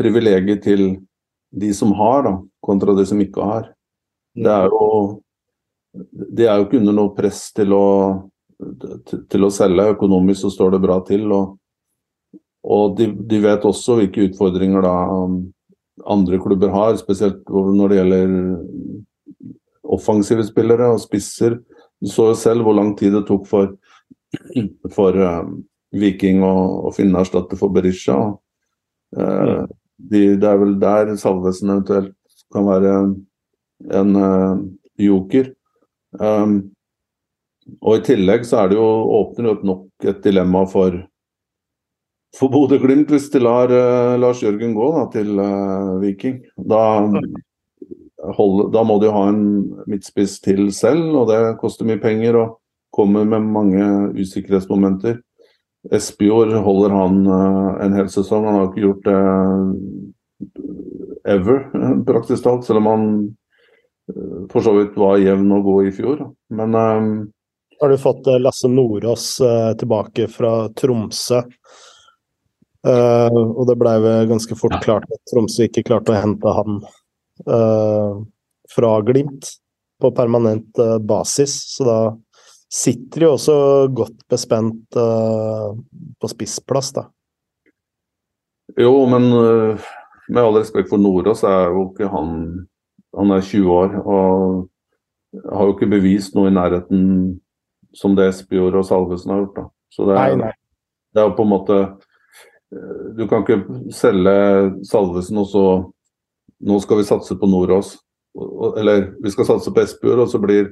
privilegiet til de som har, da, kontra de som ikke har. Det er jo de er jo ikke under noe press til å, til, å selge. Økonomisk så står det bra til. Og, og de, de, vet også hvilke utfordringer da andre klubber har, spesielt når det gjelder offensive spillere og spisser. Du så jo selv hvor lang tid det tok for, for um, Viking å, og finne erstatter for Berisha. Uh, de, det er vel der Salvesen eventuelt kan være en uh, joker. Um, og I tillegg så er det jo, åpner opp nok et dilemma for, for Bodø-Glimt hvis de lar uh, Lars Jørgen gå da, til Viking. Da, hold, da, må de ha en midtspiss til selv, og det koster mye penger. og kommer med mange usikkerhetsmomenter. Espejord holder han en hel sesong. Han har ikke gjort det ever, praktisk talt. Selv om han for så vidt var jevn og god i fjor. Men har du fått Lasse Nordås tilbake fra Tromsø. Uh, og det blei ganske fort klart at Tromsø ikke klarte å hente han uh, fra Glimt på permanent uh, basis. Så da sitter jo også godt bespent på spissplass, da. Jo, men med all respekt for Nordås, er jo ikke han Han er 20 år og har jo ikke bevist noe i nærheten som det Espejord og Salvesen har gjort. da. Så det er, nei, nei. det er jo på en måte Eh, du kan ikke selge Salvesen og så Nå skal vi satse på Nordås. Eller vi skal satse på Espejord, og så blir,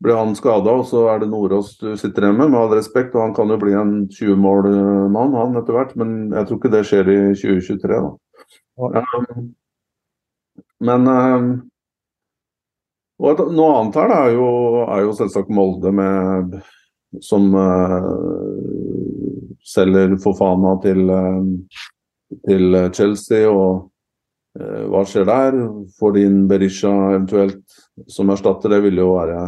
blir han skada, og så er det Nordås du sitter igjen med, med all respekt. Og han kan jo bli en 20-målmann, han etter hvert, men jeg tror ikke det skjer i 2023, da. Um, men um, og noe annet her er jo, er jo selvsagt Molde med som uh, selger Fofana til, uh, til Chelsea. og hva skjer der? Får de inn Berisha eventuelt som erstatter? Det vil jo være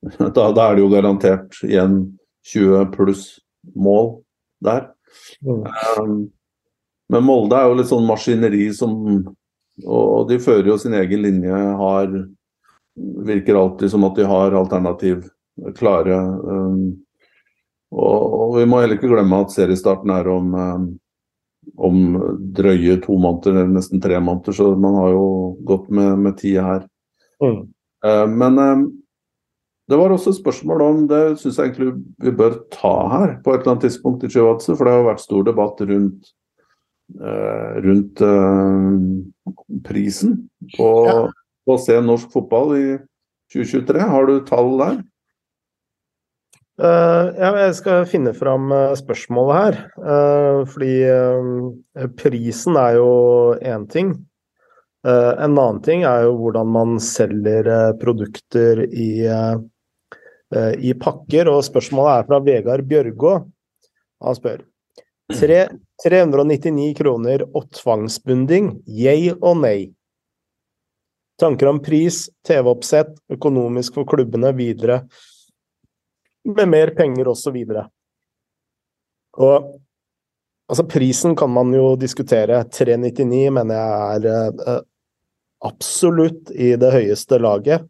da, da, er det jo garantert igjen 20 pluss mål der. Mm. Um, men Molde er jo litt sånn maskineri som Og de fører jo sin egen linje, har Virker alltid som at de har alternativ klare. Um, og, og, vi må heller ikke glemme at seriestarten er om, om drøye to måneder, eller nesten tre måneder, så man har jo gått med, med tid her. Mm. Uh, men um, det var også spørsmål om det syns jeg egentlig vi bør ta her på et eller annet tidspunkt i Chivatse, for det har vært stor debatt rundt, uh, rundt prisen på, ja. på, å se norsk fotball i 2023. Har du tall der? Ja, jeg skal finne fram uh, spørsmålet her. Uh, fordi prisen er jo én ting. en annen ting er jo hvordan man selger produkter i, i, pakker. Og spørsmålet er fra Vegard Bjørgå. Han spør 3, 399 kroner og tvangsbunding, yay og nei? Tanker om pris, TV-oppsett, økonomisk for klubbene videre med mer penger osv. Og, altså prisen kan man jo diskutere. 399 mener jeg er eh, absolutt i det høyeste laget.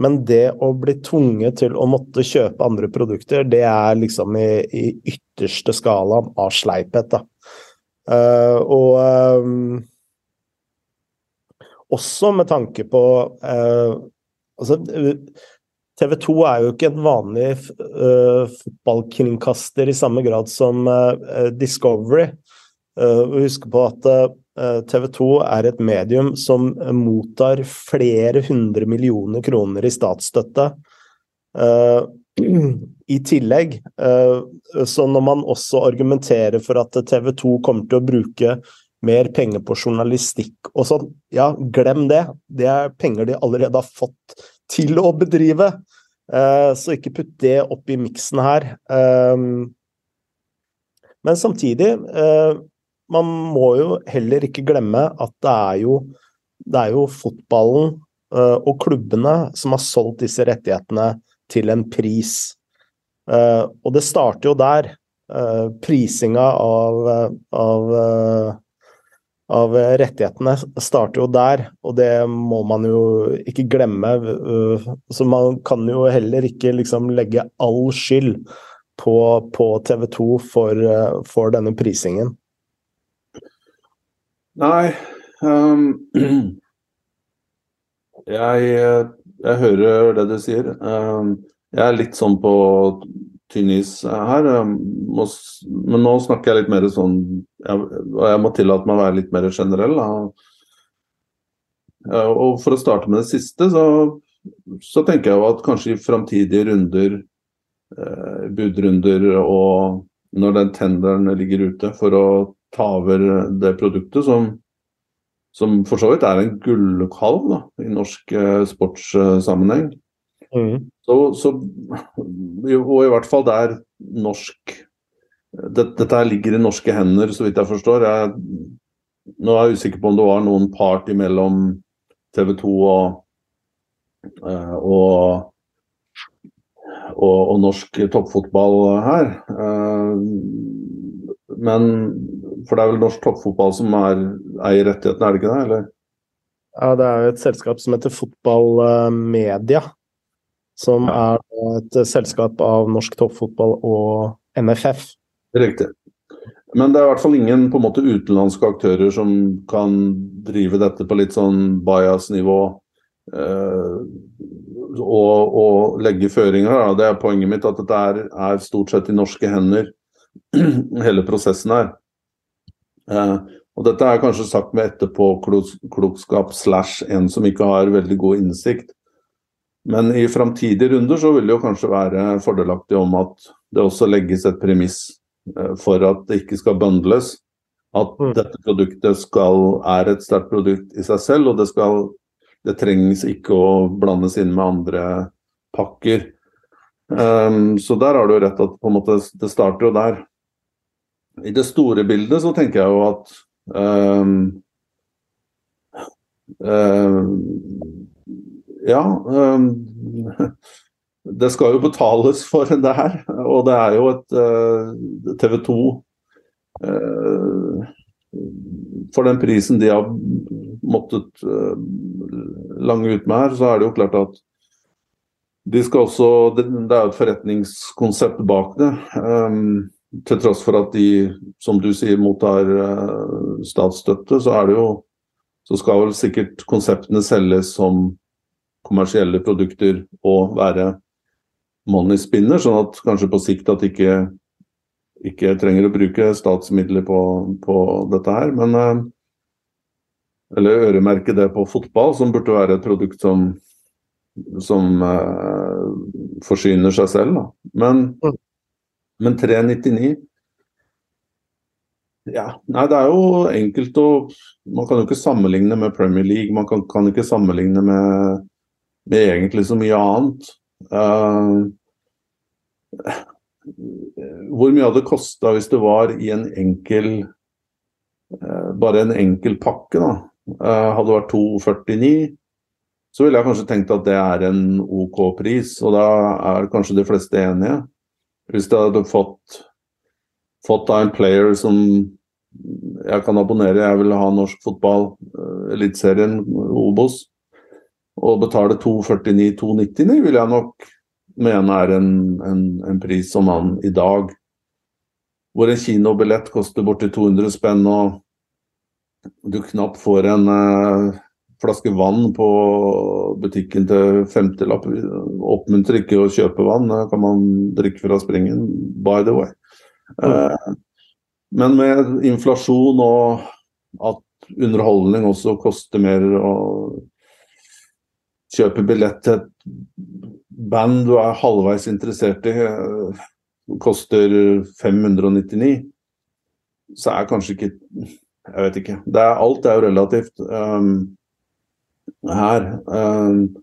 Men det å bli tvunget til å måtte kjøpe andre produkter, det er liksom i, i ytterste skalaen av sleiphet, da. Uh, og um, også med tanke på uh, Altså TV 2 er jo ikke en vanlig uh, fotballkringkaster i samme grad som uh, Discovery. Uh, husk på at TV 2 er et medium som mottar flere hundre millioner kroner i statsstøtte. I tillegg, så når man også argumenterer for at TV 2 kommer til å bruke mer penger på journalistikk og sånn, ja, glem det. Det er penger de allerede har fått til å bedrive. Uh, så ikke putt det opp i miksen her. Um, men samtidig, uh, man må jo heller ikke glemme at det er jo, det er jo fotballen og klubbene som har solgt disse rettighetene til en pris. og det starter jo der. prisinga av, av av rettighetene starter jo der, og det må man jo ikke glemme. Så man kan jo heller ikke liksom legge all skyld på, på TV 2 for, for, denne prisingen. Nei um, jeg, jeg, hører det du sier. Um, jeg er litt sånn på tynn is her. Men nå snakker jeg litt mer sånn Og jeg må tillate meg å være litt mer generell. Og for å starte med det siste, så, så tenker jeg at kanskje i framtidige runder, eh, budrunder og når den tenderen ligger ute for å ta over det produktet, som, som for så vidt er en gullkalv i norsk eh, sportssammenheng, Mm. Så, så, og i hvert fall der norsk det, Dette ligger i norske hender, så vidt jeg forstår. Jeg, nå er jeg usikker på om det var noen part imellom TV 2 og, eh, og, og, og norsk toppfotball her. Eh, men For det er vel norsk toppfotball som er, eier rettighetene, er det ikke det? eller? Ja, det er jo et selskap som heter Fotballmedia. Som er et selskap av norsk toppfotball og NFF. Riktig. Men det er i hvert fall ingen på en måte utenlandske aktører som kan drive dette på litt sånn bias-nivå eh, og, og legge føringer. Da. Det er poenget mitt, at dette er, er stort sett i norske hender, hele prosessen her. Eh, og dette er kanskje sagt med etterpåklokskap slash en som ikke har veldig god innsikt. Men i framtidige runder så vil det jo kanskje være fordelaktig om at det også legges et premiss eh, for at det ikke skal bundles. At Mm. dette produktet skal, er et sterkt produkt i seg selv, og det, skal, det trengs ikke å blandes inn med andre pakker. Um, så der har du rett at måte det starter jo der. I det store bildet så tenker jeg jo at um, um, Ja. Um, det skal jo betales for det her, og det er jo et uh, TV 2 uh, For den prisen de har måttet uh, lange ut med her, så er det jo klart at de skal også, Det det er jo et forretningskonsept bak det. Um, til tross for at de, som du sier, mottar statsstøtte, så er det jo Så skal vel sikkert konseptene selges som kommersielle produkter og være money spinner, sånn at kanskje på sikt at ikke ikke trenger å bruke statsmidler på, på dette her. Men uh, Eller øremerke det på fotball, som burde være et produkt som som eh, forsyner seg selv. Da. Men, Mm. men 399 Ja, nei, det er jo enkelt å Man kan jo ikke sammenligne med Premier League. Man kan, kan ikke sammenligne med egentlig så mye annet. Uh, hvor mye hadde det kosta hvis det var i en enkel uh, Bare en enkel pakke, da. Uh, hadde det vært 249 så ville jeg kanskje tenkt at det er en OK pris, og da er kanskje de fleste enige. Hvis jeg hadde fått, fått en player som jeg kan abonnere, jeg vil ha norsk fotball, Eliteserien, Obos, og betale 249-299, vil jeg nok mene er en, en, en pris som man i dag Hvor en kinobillett koster borti 200 spenn, og du knapt får en eh, flaske vann på butikken til 50-lapp. Oppmuntrer ikke å kjøpe vann, det kan man drikke fra springen, by the way. Eh, men med inflasjon og at underholdning også koster mer å kjøpe billett til et band du er halvveis interessert i, eh, koster 599, så er kanskje ikke Jeg vet ikke. Er, alt er jo relativt. Um, her. Um,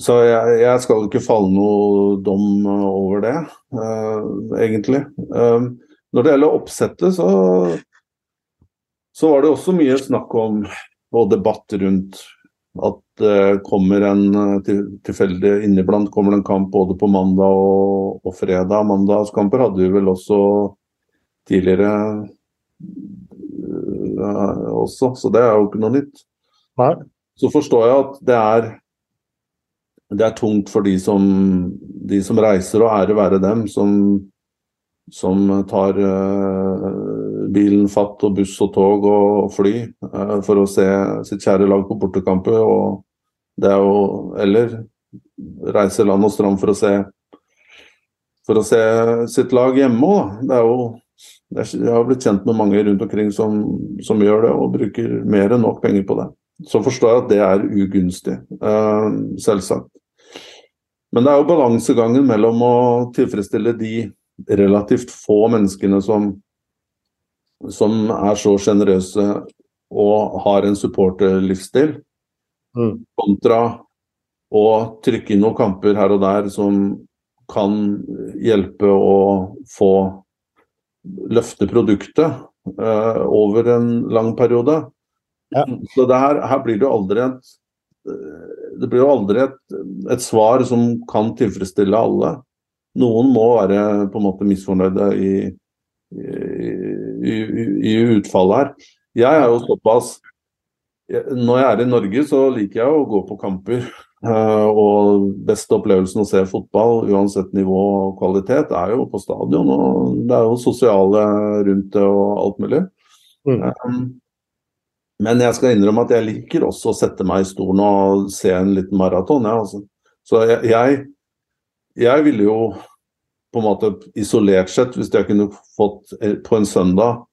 så jeg, jeg, skal ikke falle noe dom over det, uh, egentlig. Um, når det gjelder oppsettet, så, så var det også mye snakk om og debatt rundt at kommer en tilfeldig inniblant kommer det en kamp både på mandag og, og fredag. Mandagskamper hadde vi vel også tidligere uh, også, så det er jo ikke noe nytt. Nei. Så forstår jeg at det er det er tungt for de som, de som reiser, og ære være dem, som, som tar uh, bilen fatt og buss og tog og fly uh, for å se sitt kjære lag på bortekamper. Og det er jo Eller reise land og strand for å se for å se sitt lag hjemme òg. Det er jo Jeg har blitt kjent med mange rundt omkring som, som gjør det, og bruker mer enn nok penger på det. Så forstår jeg at det er ugunstig, uh, selvsagt. Men det er jo balansegangen mellom å tilfredsstille de relativt få menneskene som, som er så sjenerøse og har en supporterlivsstil, Mm. kontra å trykke inn noen kamper her og der som kan hjelpe å få løfte produktet uh, over en lang periode. Ja. Så her, her, blir det jo aldri et det blir jo aldri et, et, svar som kan tilfredsstille alle. Noen må være på en måte misfornøyde i, i, i, i utfallet her. Jeg er jo såpass Når jeg er i Norge, så liker jeg å gå på kamper. Uh, og beste opplevelsen å se fotball, uansett nivå og kvalitet, er jo på stadion. Og det er jo sosiale rundt det og alt mulig. Mm. Um, men jeg skal innrømme at jeg liker også å sette meg i stolen og se en liten maraton. Ja, altså. Så jeg, jeg, jeg ville jo på en måte isolert sett, hvis jeg kunne fått eh, på en søndag,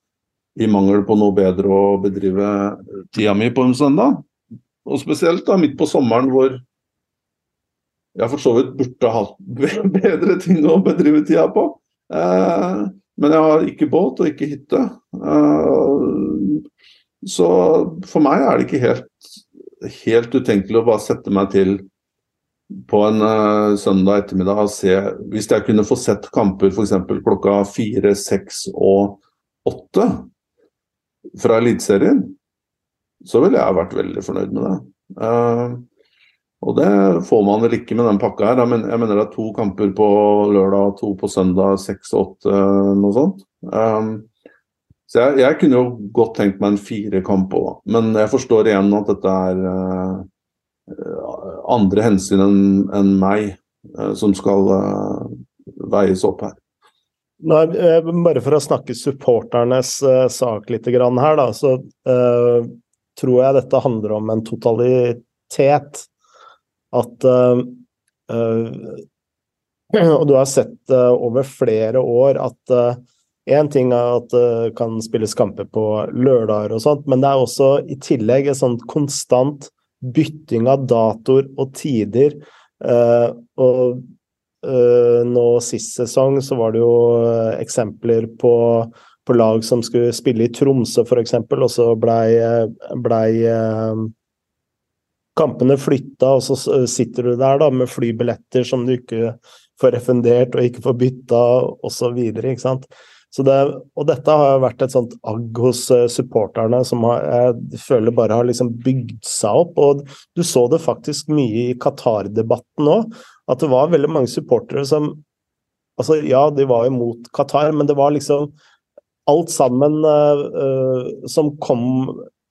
i mangel på noe bedre å bedrive tida mi på en søndag, og spesielt da midt på sommeren hvor jeg for så vidt burde hatt bedre ting å bedrive tida på. Eh, men jeg har ikke båt og ikke hytte. Eh, så for meg er det ikke helt, helt utenkelig å bare sette meg til på en uh, søndag ettermiddag se Hvis jeg kunne få sett kamper f.eks. klokka fire, seks og åtte fra Eliteserien, så ville jeg vært veldig fornøyd med det. Uh, og det får man vel ikke med den pakka her. Mener, jeg mener det er to kamper på lørdag, to på søndag, seks og åtte, noe sånt. Um, så jeg, jeg, kunne jo godt tenkt meg en firekamp òg, men jeg forstår igjen at dette er uh, andre hensyn enn en meg uh, som skal uh, veies opp her. Nei, bare for å snakke supporternes sak litt her, da, så tror jeg dette handler om en totalitet at uh, Og du har sett uh, over flere år at Én uh, ting er at det kan spilles kamper på lørdager og sånt, men det er også i tillegg en sånn konstant bytting av datoer og tider. og nå sist sesong så var det jo eksempler på, på lag som skulle spille i Tromsø f.eks., og så blei ble, kampene flytta, og så sitter du der da med flybilletter som du ikke får refundert og ikke får bytta, osv. Ikke sant. Det, og dette har vært et sånt agg hos eh, supporterne som har, jeg føler bare har liksom bygd seg opp. Og du så det faktisk mye i Qatar-debatten òg, at det var veldig mange supportere som Altså, ja, de var imot Qatar, men det var liksom alt sammen uh, uh, som kom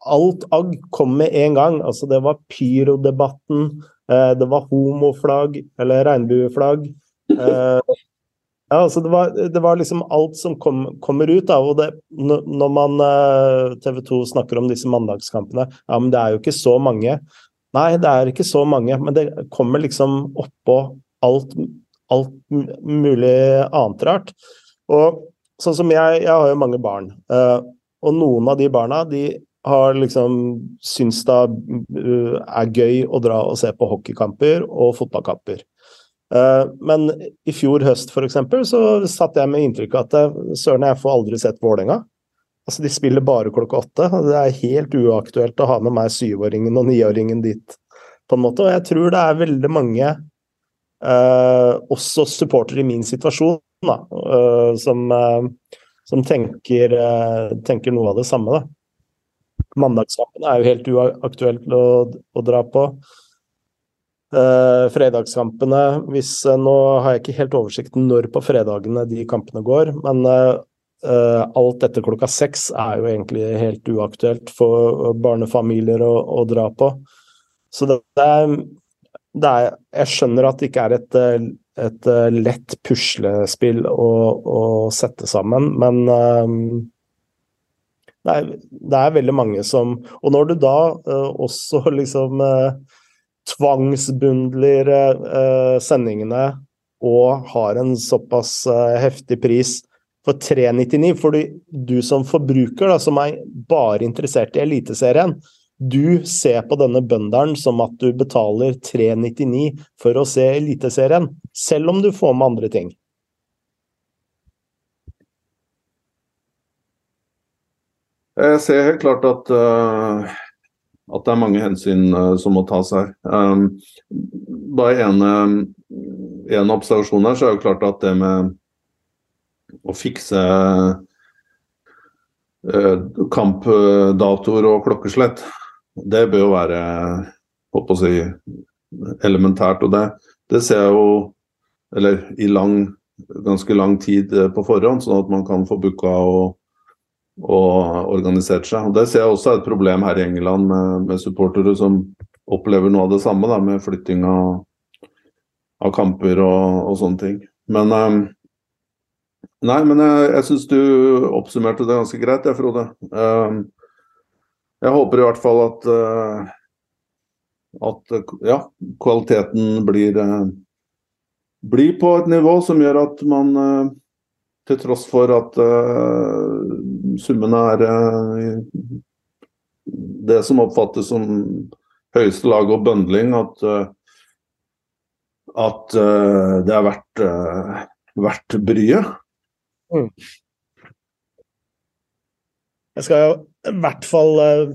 alt agg kom med en gang. Altså, det var pyrodebatten, uh, det var homoflagg, eller regnbueflagg. Eh, ja, altså det var, det var, liksom alt som kom, kommer ut. Da, og det, når man eh, TV 2 snakker om disse mandagskampene Ja, men det er jo ikke så mange. Nei, det er ikke så mange, men det kommer liksom oppå alt, alt mulig annet rart. Og sånn som jeg, jeg har jo mange barn. og noen av de barna de har liksom syns det uh, er gøy å dra og se på hockeykamper og fotballkamper. Uh, men i fjor høst f.eks. så satt jeg med inntrykk av at uh, søren, jeg får aldri sett Vålerenga. Altså, de spiller bare klokka åtte. Det er helt uaktuelt å ha med meg syvåringen og niåringen dit, på en måte. Og jeg tror det er veldig mange, eh, også supportere i min situasjon, da, eh, som, eh, som tenker, tenker, noe av det samme. da. Mandagskampene er jo helt uaktuelt å, å dra på. Uh, fredagskampene hvis, uh, Nå har jeg ikke helt oversikten når på fredagene de kampene går, men uh, alt etter klokka seks er jo egentlig helt uaktuelt for barnefamilier å, å dra på. Så det, det, er, det, er, Jeg skjønner at det ikke er et, et lett puslespill å, å, sette sammen, men det er, det er, veldig mange som Og når du da også liksom tvangsbundler eh, sendingene og har en såpass heftig pris for 399, fordi du som forbruker, da, som er bare interessert i Eliteserien, du ser på denne bønderen som at du betaler 399 for å se Eliteserien, selv om du får med andre ting. Jeg ser helt klart at uh, at det er mange hensyn uh, som må tas her. Um, bare en, en observasjon her, så er det jo klart at det med å fikse uh, kampdatoer og klokkeslett, det bør jo være håper å si, elementært. Og det, det ser jeg jo eller i lang, ganske lang tid på forhånd, sånn at man kan få booka og og organisert seg. Og Det ser jeg også et problem her i England med, med supportere som opplever noe av det samme da, med flytting av, av kamper og, og, sånne ting. Men um, Nei, men jeg, jeg syns du oppsummerte det ganske greit, jeg, Frode. Um, jeg håper i hvert fall at uh, at ja, kvaliteten blir, uh, blir på et nivå som gjør at man uh, til tross for at uh, summene er uh, det som oppfattes som høyeste lag og bøndling, at, uh, at det er verdt, verdt bryet. Mm. Jeg skal i hvert fall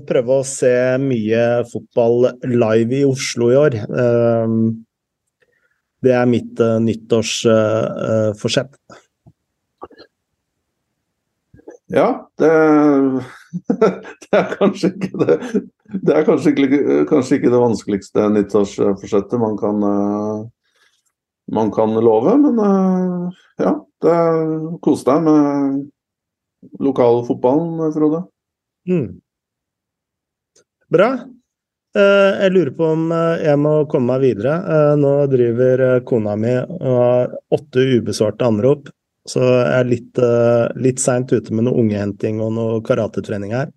prøve å se mye fotball live i Oslo i år. Det er mitt nyttårsforsett. Ja, det, det, er kanskje ikke det Det er kanskje ikke, kanskje ikke det vanskeligste nyttårsforsettet man kan eh, man kan love, men eh, ja. Det Kos deg med lokalfotballen, Frode. Mm. Bra. Eh, jeg lurer på om jeg må komme meg videre. Nå driver kona mi og har åtte ubesvarte anrop så jeg er litt, uh, litt seint ute med noe ungehenting og noe karatetrening her.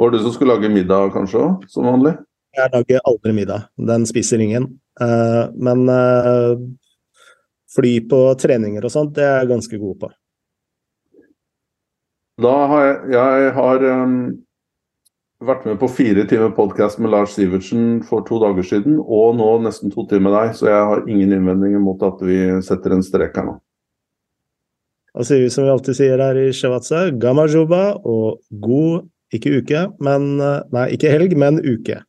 Var det du som skulle lage middag kanskje òg, som vanlig? Jeg lager aldri middag. Den spiser ingen. Uh, men uh, fly på treninger og sånt, det er jeg ganske god på. Da har jeg, jeg har um, vært med på fire timer podkast med Lars Sivertsen for to dager siden, og nå nesten to timer med deg, så jeg har ingen innvendinger mot at vi setter en strek her nå. Sier vi som vi alltid sier her i Shavatsa, gamajuba og god ikke uke, men Nei, ikke helg, men uke.